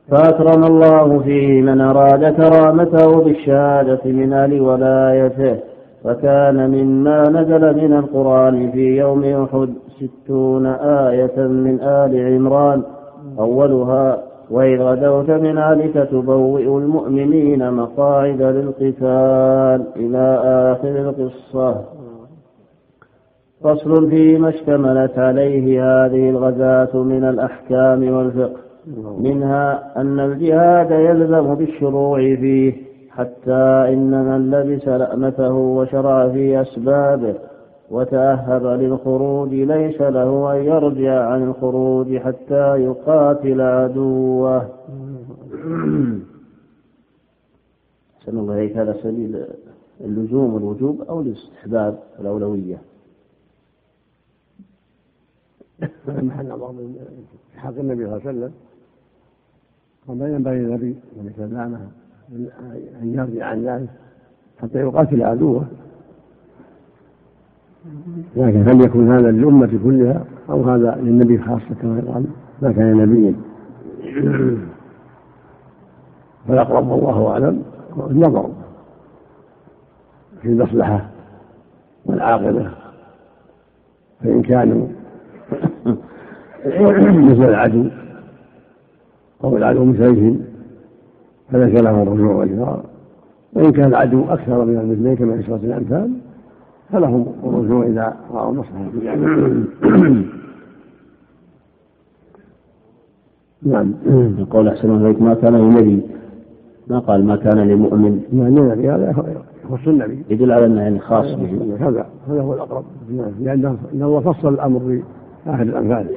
فأكرم الله فيه من أراد كرامته بالشهادة من أهل ولايته وكان مما نزل من القرآن في يوم أحد ستون آية من آل عمران. أولها وإذ غدوت من أهلك تبوئ المؤمنين مقاعد للقتال إلى آخر القصة. فصل فيما اشتملت عليه هذه الغزاة من الأحكام والفقه منها أن الجهاد يلزم بالشروع فيه حتى إن من لبس لأمته وشرع في أسبابه وتأهب للخروج ليس له أن يرجع عن الخروج حتى يقاتل عدوه. أحسن الله هذا سبيل اللزوم والوجوب أو الاستحباب الأولوية. محل في حق النبي صلى الله عليه وسلم. وما ينبغي للنبي عليه السلام أن يرجع عن ذلك حتى يقاتل عدوه. لكن هل يكون هذا للأمة كلها أو هذا للنبي خاصة كما يقال ما كان نبيا. فالأقرب والله أعلم النظر في المصلحة والعاقبة. فإن كانوا مثل العدو أو العدو مثلهم فليس لهم الرجوع والفرار وإن كان العدو أكثر من المثلين كما في سورة الأنفال فلهم الرجوع إذا رأوا مصلحة نعم. يقول أحسن الله ما كان لنبي ما قال ما كان لمؤمن نعم النبي هذا يخص النبي يدل على أنه يعني خاص به. هذا هذا هو الأقرب. نعم لأن الله فصل الأمر في أحد الأنفال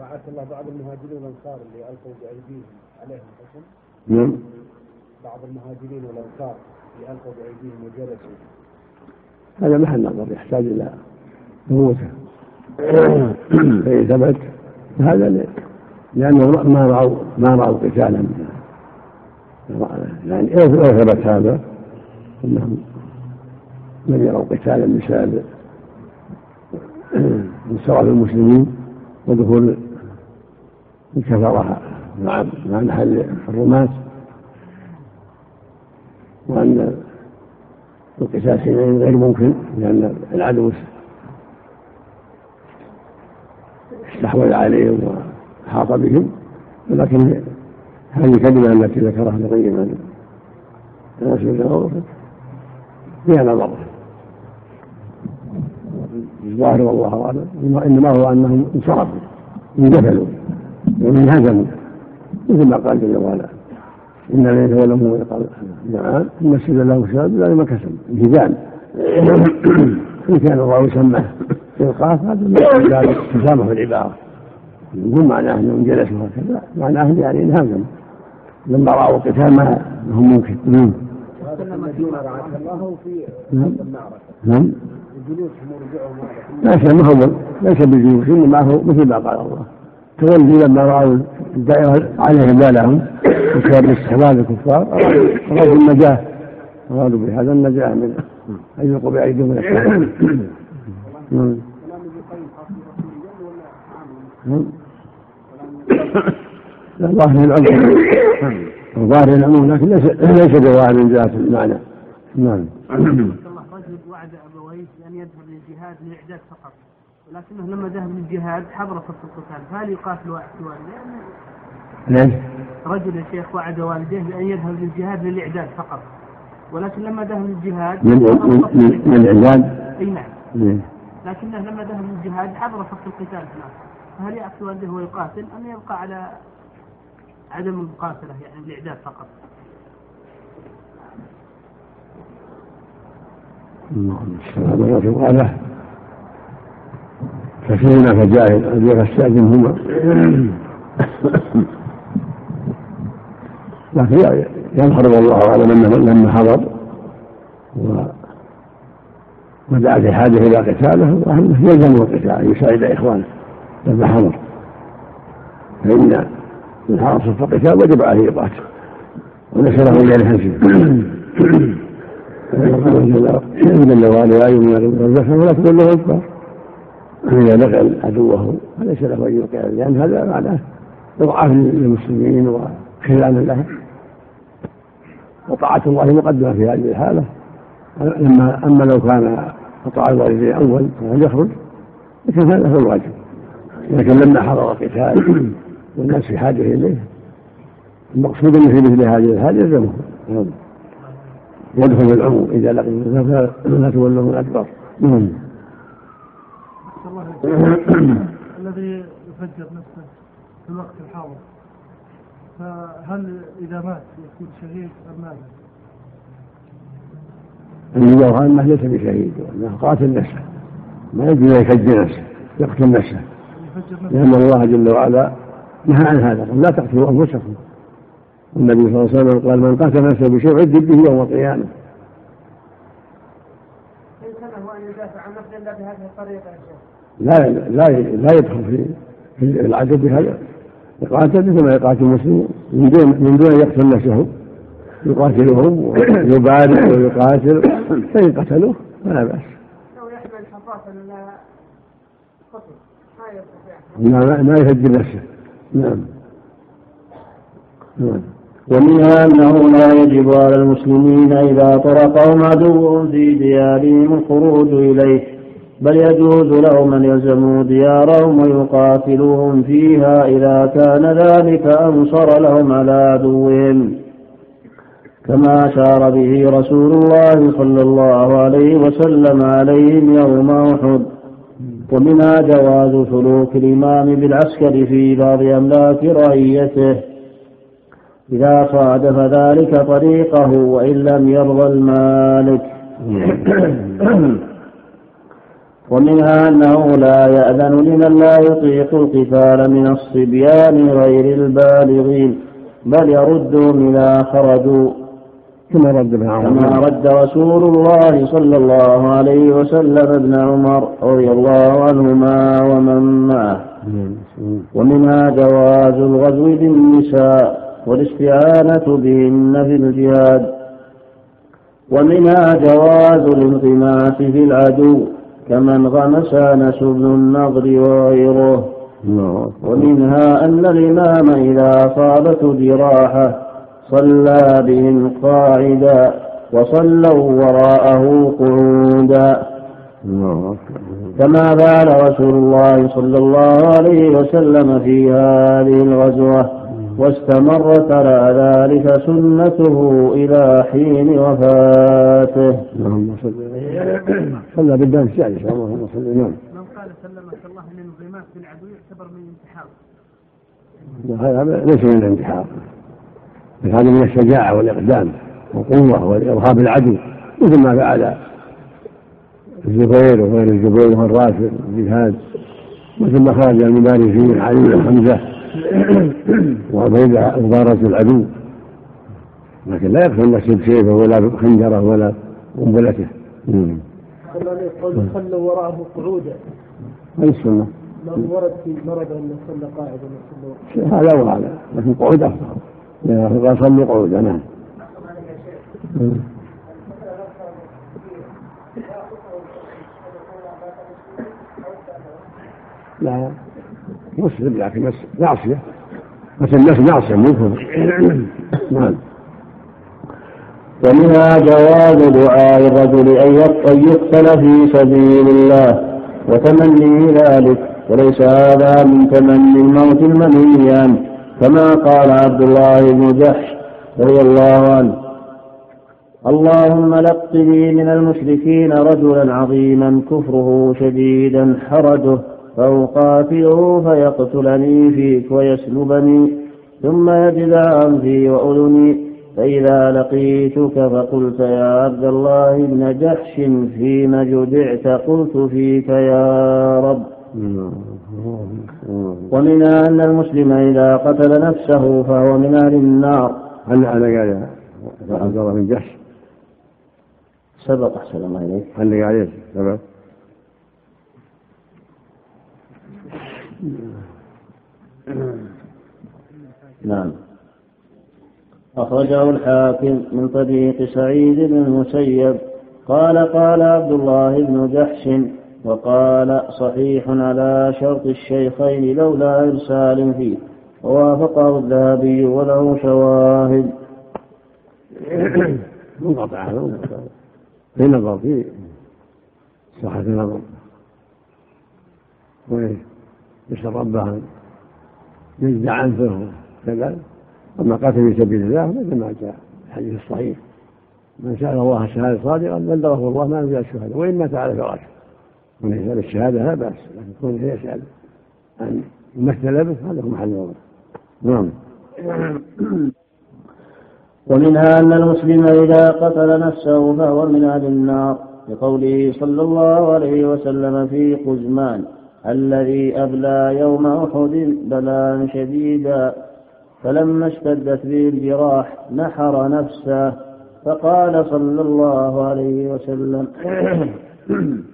بعث الله بعض المهاجرين والأنصار اللي ألقوا بأيديهم عليهم حكم نعم. بعض المهاجرين والأنصار. اللي ألقوا بأيديهم وجلسوا. هذا محل نظر يحتاج إلى ثبوته فإن ثبت هذا لأنه ما رأوا ما رأوا قتالا. يعني لو ثبت هذا أنهم لم يروا قتالا بسبب انصراف المسلمين ودخول الكفرة مع مع محل الرماة. وأن القتال حينئذ غير ممكن لأن العدو استحوذ عليهم وأحاط بهم ولكن هذه الكلمة التي ذكرها ابن القيم عن أنس بن فيها نظر. الظاهر والله أعلم إنما هو أنهم انصرفوا اندفلوا وانهزموا مثل ما قال جل وعلا. إن الذين تولوا من قال نعم. ان السجن له شهاد لا ما كسب. انهزام إن كان الله يسمى القاف هذا ذلك تسامح العباره مو معناه انهم جلسوا هكذا معناه يعني انهزموا لما رأوا القتال ما هم ممكن نعم. نعم. ليس ما هو ليس بجيوش إنما هو مثل ما قال الله. تولوا لما راوا الدائره عليهم بالهم بسبب استحلال الكفار. ارادوا النجاة. ارادوا بهذا النجاة من أن يلقوا بأيديهم من السماء ظاهر العموم. ظاهر العموم لكن ليس ليس بظاهر من جهة المعنى. نعم رجل وعد ابويه بان يذهب للجهاد للاعداد فقط ولكنه لما ذهب للجهاد حضر صف القتال فهل يقاتل والديه؟ ليش؟ رجل يا شيخ وعد والديه بأن يذهب للجهاد للإعداد فقط ولكن لما ذهب للجهاد الاعداد؟ أي نعم ليه؟ لكنه لما ذهب للجهاد حضر صف القتال هناك فهل يأتي والده ويقاتل أم يبقى على عدم المقاتلة يعني الإعداد فقط؟ هذا في له ففي هناك جاهل الذي يستأذنهما لكن يظهر والله أعلم أنه لما حضر و ودعا في حاجة إلى قتاله واهله يلزمه القتال يساعد إخوانه لما حضر. فإن من حضر صف القتال وجب عليه يقاتل وليس له الا لحنسه جل وعلا لا يؤمن بالزكاه ولا تقول له اكبر إذا لقى عدوه فليس له أن يوقع لأن هذا معناه إضعاف للمسلمين وخذلان لهم. وطاعة الله مقدمة في هذه الحالة. لما أما لو كان قطع الوالدين أول فهل يخرج لكن هذا هو الواجب. لكن لما حضر القتال والناس في حاجة إليه المقصود أنه في مثل هذه الحال يلزمه يدخل العموم إذا لقي فلا تولوا الأكبر. نعم. الذي يفجر نفسه في الوقت الحاضر. فهل إذا مات يكون شهيد أم ماذا؟ النجار أنه ليس بشهيد وأنه قاتل نفسه. ما يجوز أن يفجر نفسه يقتل نفسه. لأن الله جل وعلا نهى عن هذا قال لا تقتلوا أنفسكم. النبي صلى الله عليه وسلم قال من قتل نفسه بشيء عذب به يوم القيامة. لا لا لا يدخل في العدد بهذا يقاتل مثل ما يقاتل المسلمون من دون من دون أن يقتل نفسه يقاتلهم ويبارك ويقاتل فإن قتلوه فلا بأس. لو يحمل حصاة لا قتل ما يستطيع. ما يهدي نفسه. نعم. نعم. ومنها أنه لا يجب على المسلمين إذا طرقهم عدو في ديارهم الخروج إليه بل يجوز لهم أن يلزموا ديارهم ويقاتلوهم فيها إذا كان ذلك أنصر لهم على عدوهم كما أشار به رسول الله صلى الله عليه وسلم عليهم يوم أحد ومنها جواز سلوك الإمام بالعسكر في بعض أملاك رعيته إذا صادف ذلك طريقه وإن لم يرضى المالك ومنها أنه لا يأذن لمن لا يطيق القتال من الصبيان غير البالغين بل يردهم إذا خرجوا. كما رد كما رد رسول الله صلى الله عليه وسلم ابن عمر رضي الله عنهما ومن معه. ومنها جواز الغزو بالنساء والاستعانة بهن في الجهاد. ومنها جواز الانغماس في العدو. كما انغمس انس بن النضر وغيره ومنها أن الإمام إذا اصابته جراحه صلى بهم قاعدا وصلوا وراءه قعودا كما فعل رسول الله صلى الله عليه وسلم في هذه الغزوة واستمرت على ذلك سنته إلى حين وفاته. صلى بالدم السادس اللهم صل نعم. من قال سلمك الله ان الانغماس في العدو يعتبر من الانتحار. هذا ليس من الانتحار. هذا من الشجاعة والإقدام والقوة وإرهاب العدو مثل ما فعل الزبير وغير الزبير مرات في الجهاد مثل ما خرج المبارزين علي وحمزة وعبيدة مبارزة العدو لكن لا يقتل نفسه بسيفه ولا بخنجره ولا قنبلته. قول صلوا وراءه قعودا. هذه السنة. ورد في مرض انه صلى قاعدا هذا وهذا لكن قعود افضل. قال صلوا قعودا نعم لا مسلم لكن معصية بس الناس معصية مو نعم ومنها جواز دعاء الرجل أن يقتل في سبيل الله وتمني ذلك وليس هذا من تمني الموت المنهي عنه كما قال عبد الله بن جحش رضي الله عنه. اللهم لق لي من المشركين رجلا عظيما كفره شديدا حرجه فأقاتله فيقتلني فيك ويسلبني ثم يجزع أنفي وأذني. فإذا لقيتك فقلت يا عبد الله بن جحش فيم جدعت قلت فيك يا رب. ومنها أن المسلم إذا قتل نفسه فهو من أهل النار. هل هذا قال عبد الله بن جحش. سبق أحسن الله إليك. هل إيش سبق نعم. أخرجه الحاكم من طريق سعيد بن المسيب. قال قال عبد الله بن جحش وقال صحيح على شرط الشيخين لولا إرسال فيه. ووافقه الذهبي وله شواهد. منقطع في نظر في صحة النظر ويسأل ربه يجزع أنفه كذا أما قاتل في سبيل الله مثل ما جاء. الحديث الصحيح. من سأل الله الشهادة صادقا بلغه الله ما نزل الشهادة وإن مات على فراشه. من يسأل الشهادة لا بأس. لكن كونه يسأل عن يمثل به هذا هو محل النظر نعم. ومنها أن المسلم إذا قتل نفسه فهو من أهل النار. لقوله صلى الله عليه وسلم في قزمان الذي أبلى يوم أحد بلاء شديدا. فلما اشتدت به الجراح نحر نفسه فقال صلى الله عليه وسلم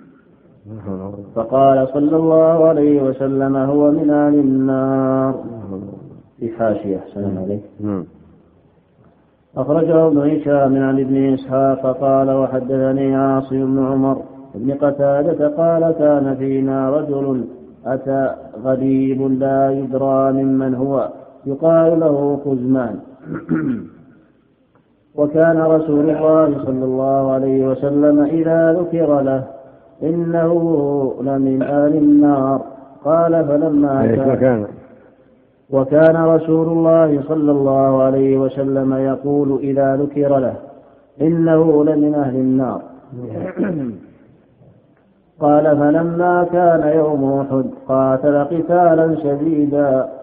فقال صلى الله عليه وسلم هو من أهل النار. في حاشية سلام عليك. أخرجه ابن هشام عن ابن إسحاق قال وحدثني عاصم بن عمر بن قتادة قال كان فينا رجل أتى غريب لا يدرى ممن هو. يقال له خزمان. وكان رسول الله صلى الله عليه وسلم إذا ذكر له إنه لمن أهل النار. قال فلما كان وكان رسول الله صلى الله عليه وسلم يقول إذا ذكر له إنه لمن أهل النار. قال فلما كان يوم أحد قاتل قتالا شديدا.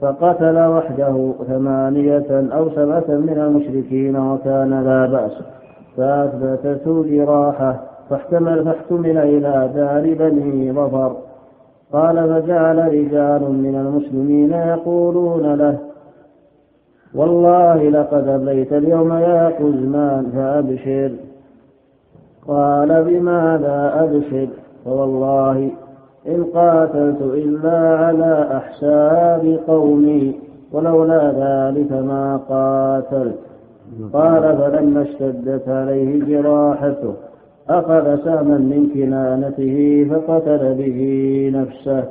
فقتل وحده ثمانية أو سبعة من المشركين وكان لا بأس. فأثبتته جراحة فاحتمل فاحتمل إلى دار بني ظفر. قال فجعل رجال من المسلمين يقولون له والله لقد أبليت اليوم يا قزمان فأبشر. قال بماذا أبشر؟ فوالله إن قاتلت إلا على أحساب قومي ولولا ذلك ما قاتلت. قال فلما اشتدت عليه جراحته أخذ سهما من كنانته فقتل به نفسه.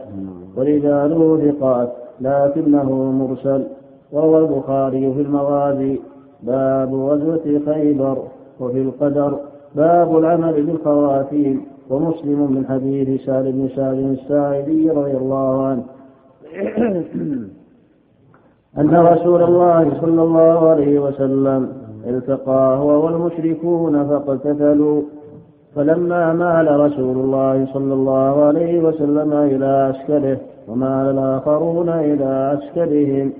ورجاله ثقات لكنه مرسل. وروى البخاري في المغازي باب غزوة خيبر وفي القدر. باب العمل بالخواتيم. ومسلم من حديث سال بن سال الساعدي رضي الله عنه. أن رسول الله صلى الله عليه وسلم التقى هو والمشركون فاقتتلوا. فلما مال رسول الله صلى الله عليه وسلم إلى عسكره ومال الآخرون إلى عسكرهم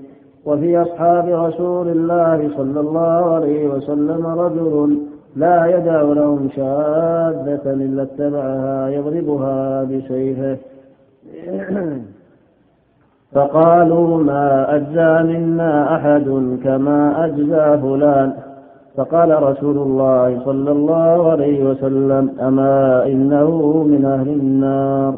وفي أصحاب رسول الله صلى الله عليه وسلم رجل لا يدع لهم شاذة إلا اتبعها يضربها بسيفه. فقالوا ما أجزى منا أحد كما أجزى فلان. فقال رسول الله صلى الله عليه وسلم أما إنه من أهل النار؟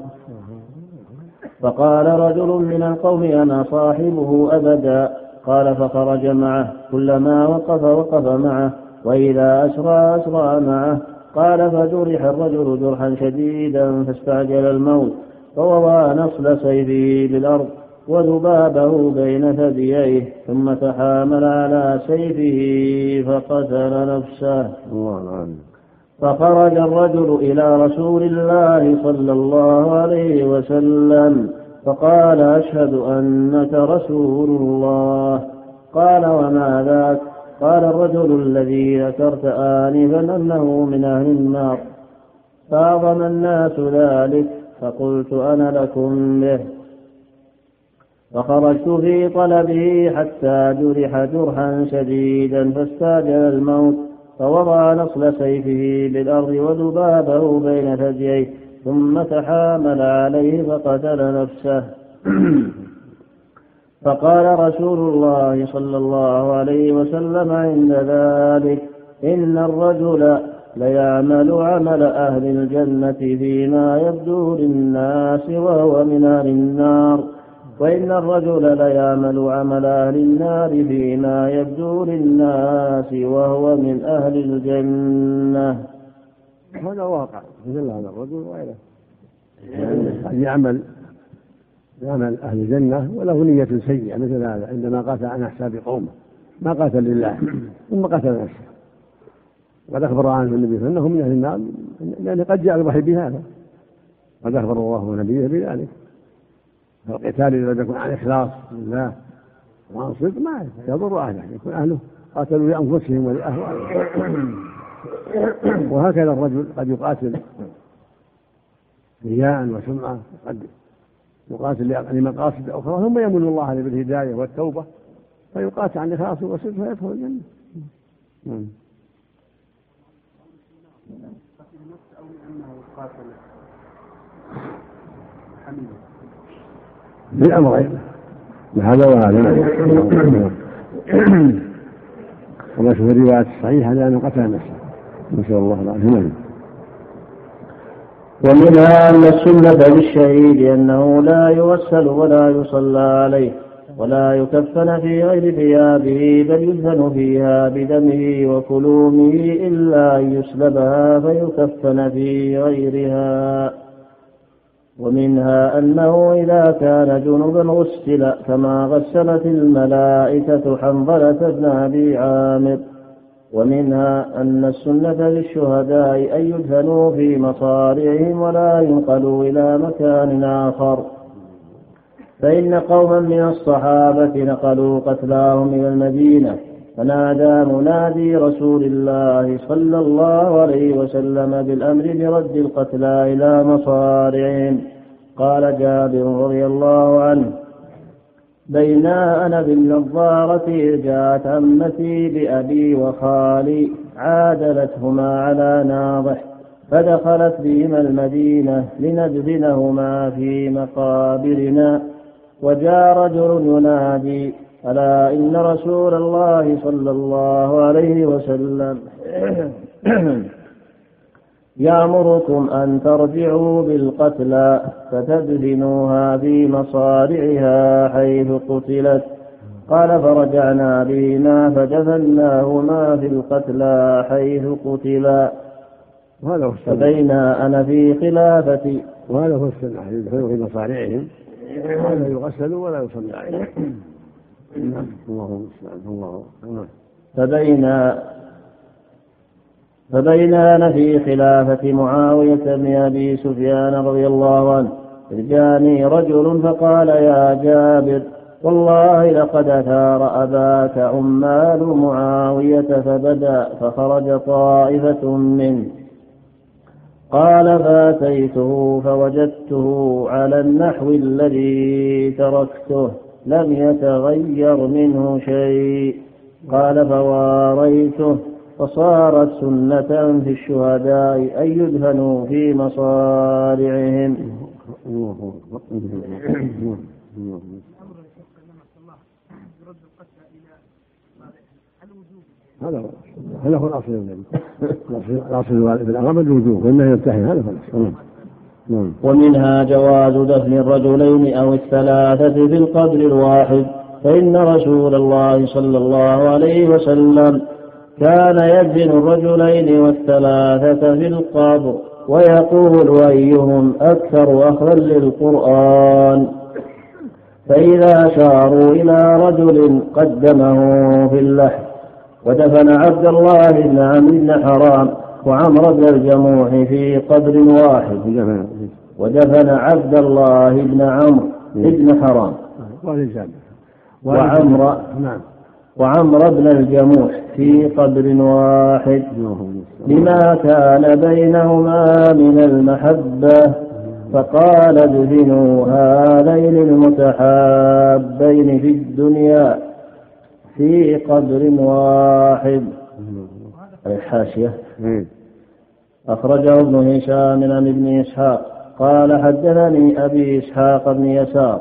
فقال رجل من القوم أنا صاحبه أبدا؟ قال فخرج معه كلما وقف وقف معه. وإذا أسرى أسرى معه قال فجرح الرجل جرحا شديدا فاستعجل الموت فوضع نصل سيفه بالأرض وذبابه بين ثدييه ثم تحامل على سيفه فقتل نفسه. فخرج الرجل إلى رسول الله صلى الله عليه وسلم فقال أشهد أنك رسول الله. قال وما ذاك؟ قال الرجل الذي ذكرت آنفا أنه من أهل النار. فأعظم الناس ذلك فقلت أنا لكم به. فخرجت في طلبه حتى جرح جرحا شديدا فاستعجل الموت فوضع نصل سيفه بالأرض وذبابه بين ثدييه ثم تحامل عليه فقتل نفسه. فقال رسول الله صلى الله عليه وسلم عند ذلك إن الرجل ليعمل عمل أهل الجنة فيما يبدو للناس وهو من أهل النار. وإن الرجل ليعمل عمل أهل النار فيما يبدو للناس وهو من أهل الجنة. هذا واقع. مثل هذا الرجل وغيره. قد يعمل يعمل أهل الجنة وله نية سيئة مثل هذا عندما قاتل عن حساب قومه ما قاتل لله ثم قتل نفسه. قد أخبر عنه النبي فإنه من أهل النار لأن قد جاء الوحي بهذا. قد أخبر الله نبيه بذلك. فالقتال إذا لم يكن عن إخلاص لله وعن صدق ما يضر أهله يكون أهله قاتلوا لأنفسهم ولأهوالهم. وهكذا الرجل قد يقاتل رياء وسمعة قد يقاتل لمقاصد أخرى ثم يمن الله عليه بالهداية والتوبة فيقاتل عن إخلاص وصدق فيدخل الجنة. نعم. بالأمرين هذا وهذا كما في الروايات الصحيحة لأنه قتل نفسه. نسأل الله العافية. نعم. ومنها أن السنة بالشهيد أنه لا يغسل ولا يصلى عليه ولا يكفن في غير ثيابه بل يدفن فيها بدمه وكلومه إلا أن يسلبها فيكفن في غيرها. ومنها أنه إذا كان جنبا غسل كما غسلت الملائكة حنظلة بن أبي عامر. ومنها أن السنة للشهداء أن يدفنوا في مصارعهم ولا ينقلوا إلى مكان آخر. فإن قوما من الصحابة نقلوا قتلاهم إلى المدينة فنادى منادي رسول الله صلى الله عليه وسلم بالأمر برد القتلى إلى مصارعهم. قال جابر رضي الله عنه بينا أنا بالنظارة جاءت عمتي بأبي وخالي عادلتهما على ناضح فدخلت بهما المدينة لندفنهما في مقابرنا. وجاء رجل ينادي ألا إن رسول الله صلى الله عليه وسلم يأمركم أن ترجعوا بالقتلى فتدفنوها في مصارعها حيث قتلت. قال فرجعنا بهما فدفناهما في القتلى حيث قتلا. وهذا هو فبينا أنا في خلافتي وهذا هو السنة يدخلوا في مصارعهم. ولا يغسلوا ولا يصلى عليهم نعم الله المستعان الله فبينا فبينا في خلافة معاوية بن أبي سفيان رضي الله عنه إذ جاني رجل فقال يا جابر والله لقد أثار أباك عمال معاوية فبدأ فخرج طائفة منه. قال فأتيته فوجدته على النحو الذي تركته لم يتغير منه شيء. قال فواريته. فصارت سنة في الشهداء أن يدفنوا في مصارعهم هذا هذا هو الأصل الأصل في الامر الوجوب والنهي ينتهي. هذا هو الأصل. نعم. ومنها جواز دفن الرجلين أو الثلاثة في القبر الواحد. فإن رسول الله صلى الله عليه وسلم كان يدفن الرجلين والثلاثة في القبر ويقول أيهم أكثر أخذا للقرآن. فإذا شاروا إلى رجل قدمه في اللحم ودفن عبد الله بن عمرو بن حرام وعمر بن الجموح في قبر واحد. ودفن عبد الله بن عمرو بن حرام. وعمر نعم. وعمر بن الجموح في قبر واحد لما كان بينهما من المحبة فقال ادفنوا هذين المتحابين في الدنيا في قبر واحد. الحاشية أخرجه ابن هشام عن ابن إسحاق. قال حدثني أبي إسحاق بن يسار.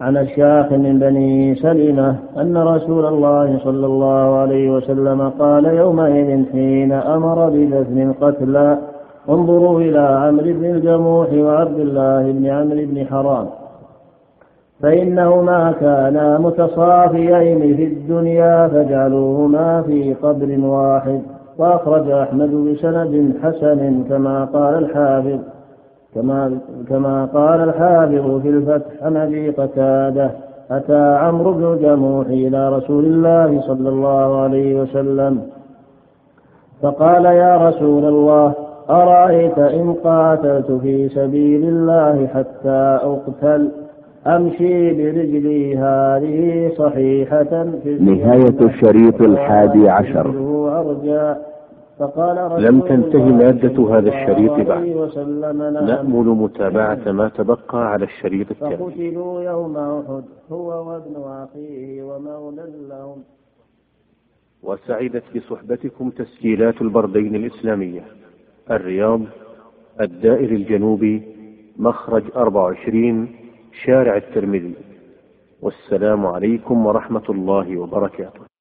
عن أشياخ من بني سلمة أن رسول الله صلى الله عليه وسلم قال يومئذ حين أمر بدفن القتلى انظروا إلى عمرو بن الجموح وعبد الله بن عمرو بن حرام فإنهما كانا متصافيين في الدنيا فاجعلوهما في قبر واحد وأخرج أحمد بسند حسن كما قال الحافظ. كما كما قال الحافظ في الفتح عن أبي قتادة أتى عمرو بن جموح إلى رسول الله صلى الله عليه وسلم فقال يا رسول الله أرأيت إن قاتلت في سبيل الله حتى أقتل؟ أمشي برجلي هذه صحيحة في نهاية الشريط الحادي عشر. فقال رسول لم تنتهي مادة هذا الشريط بعد. نأمل متابعة ما تبقى على الشريط التالي. فقتلوا يوم أحد هو وابن أخيه ومولى لهم. وسعدت بصحبتكم تسجيلات البردين الإسلامية. الرياض الدائر الجنوبي مخرج 24 شارع الترمذي. والسلام عليكم ورحمة الله وبركاته.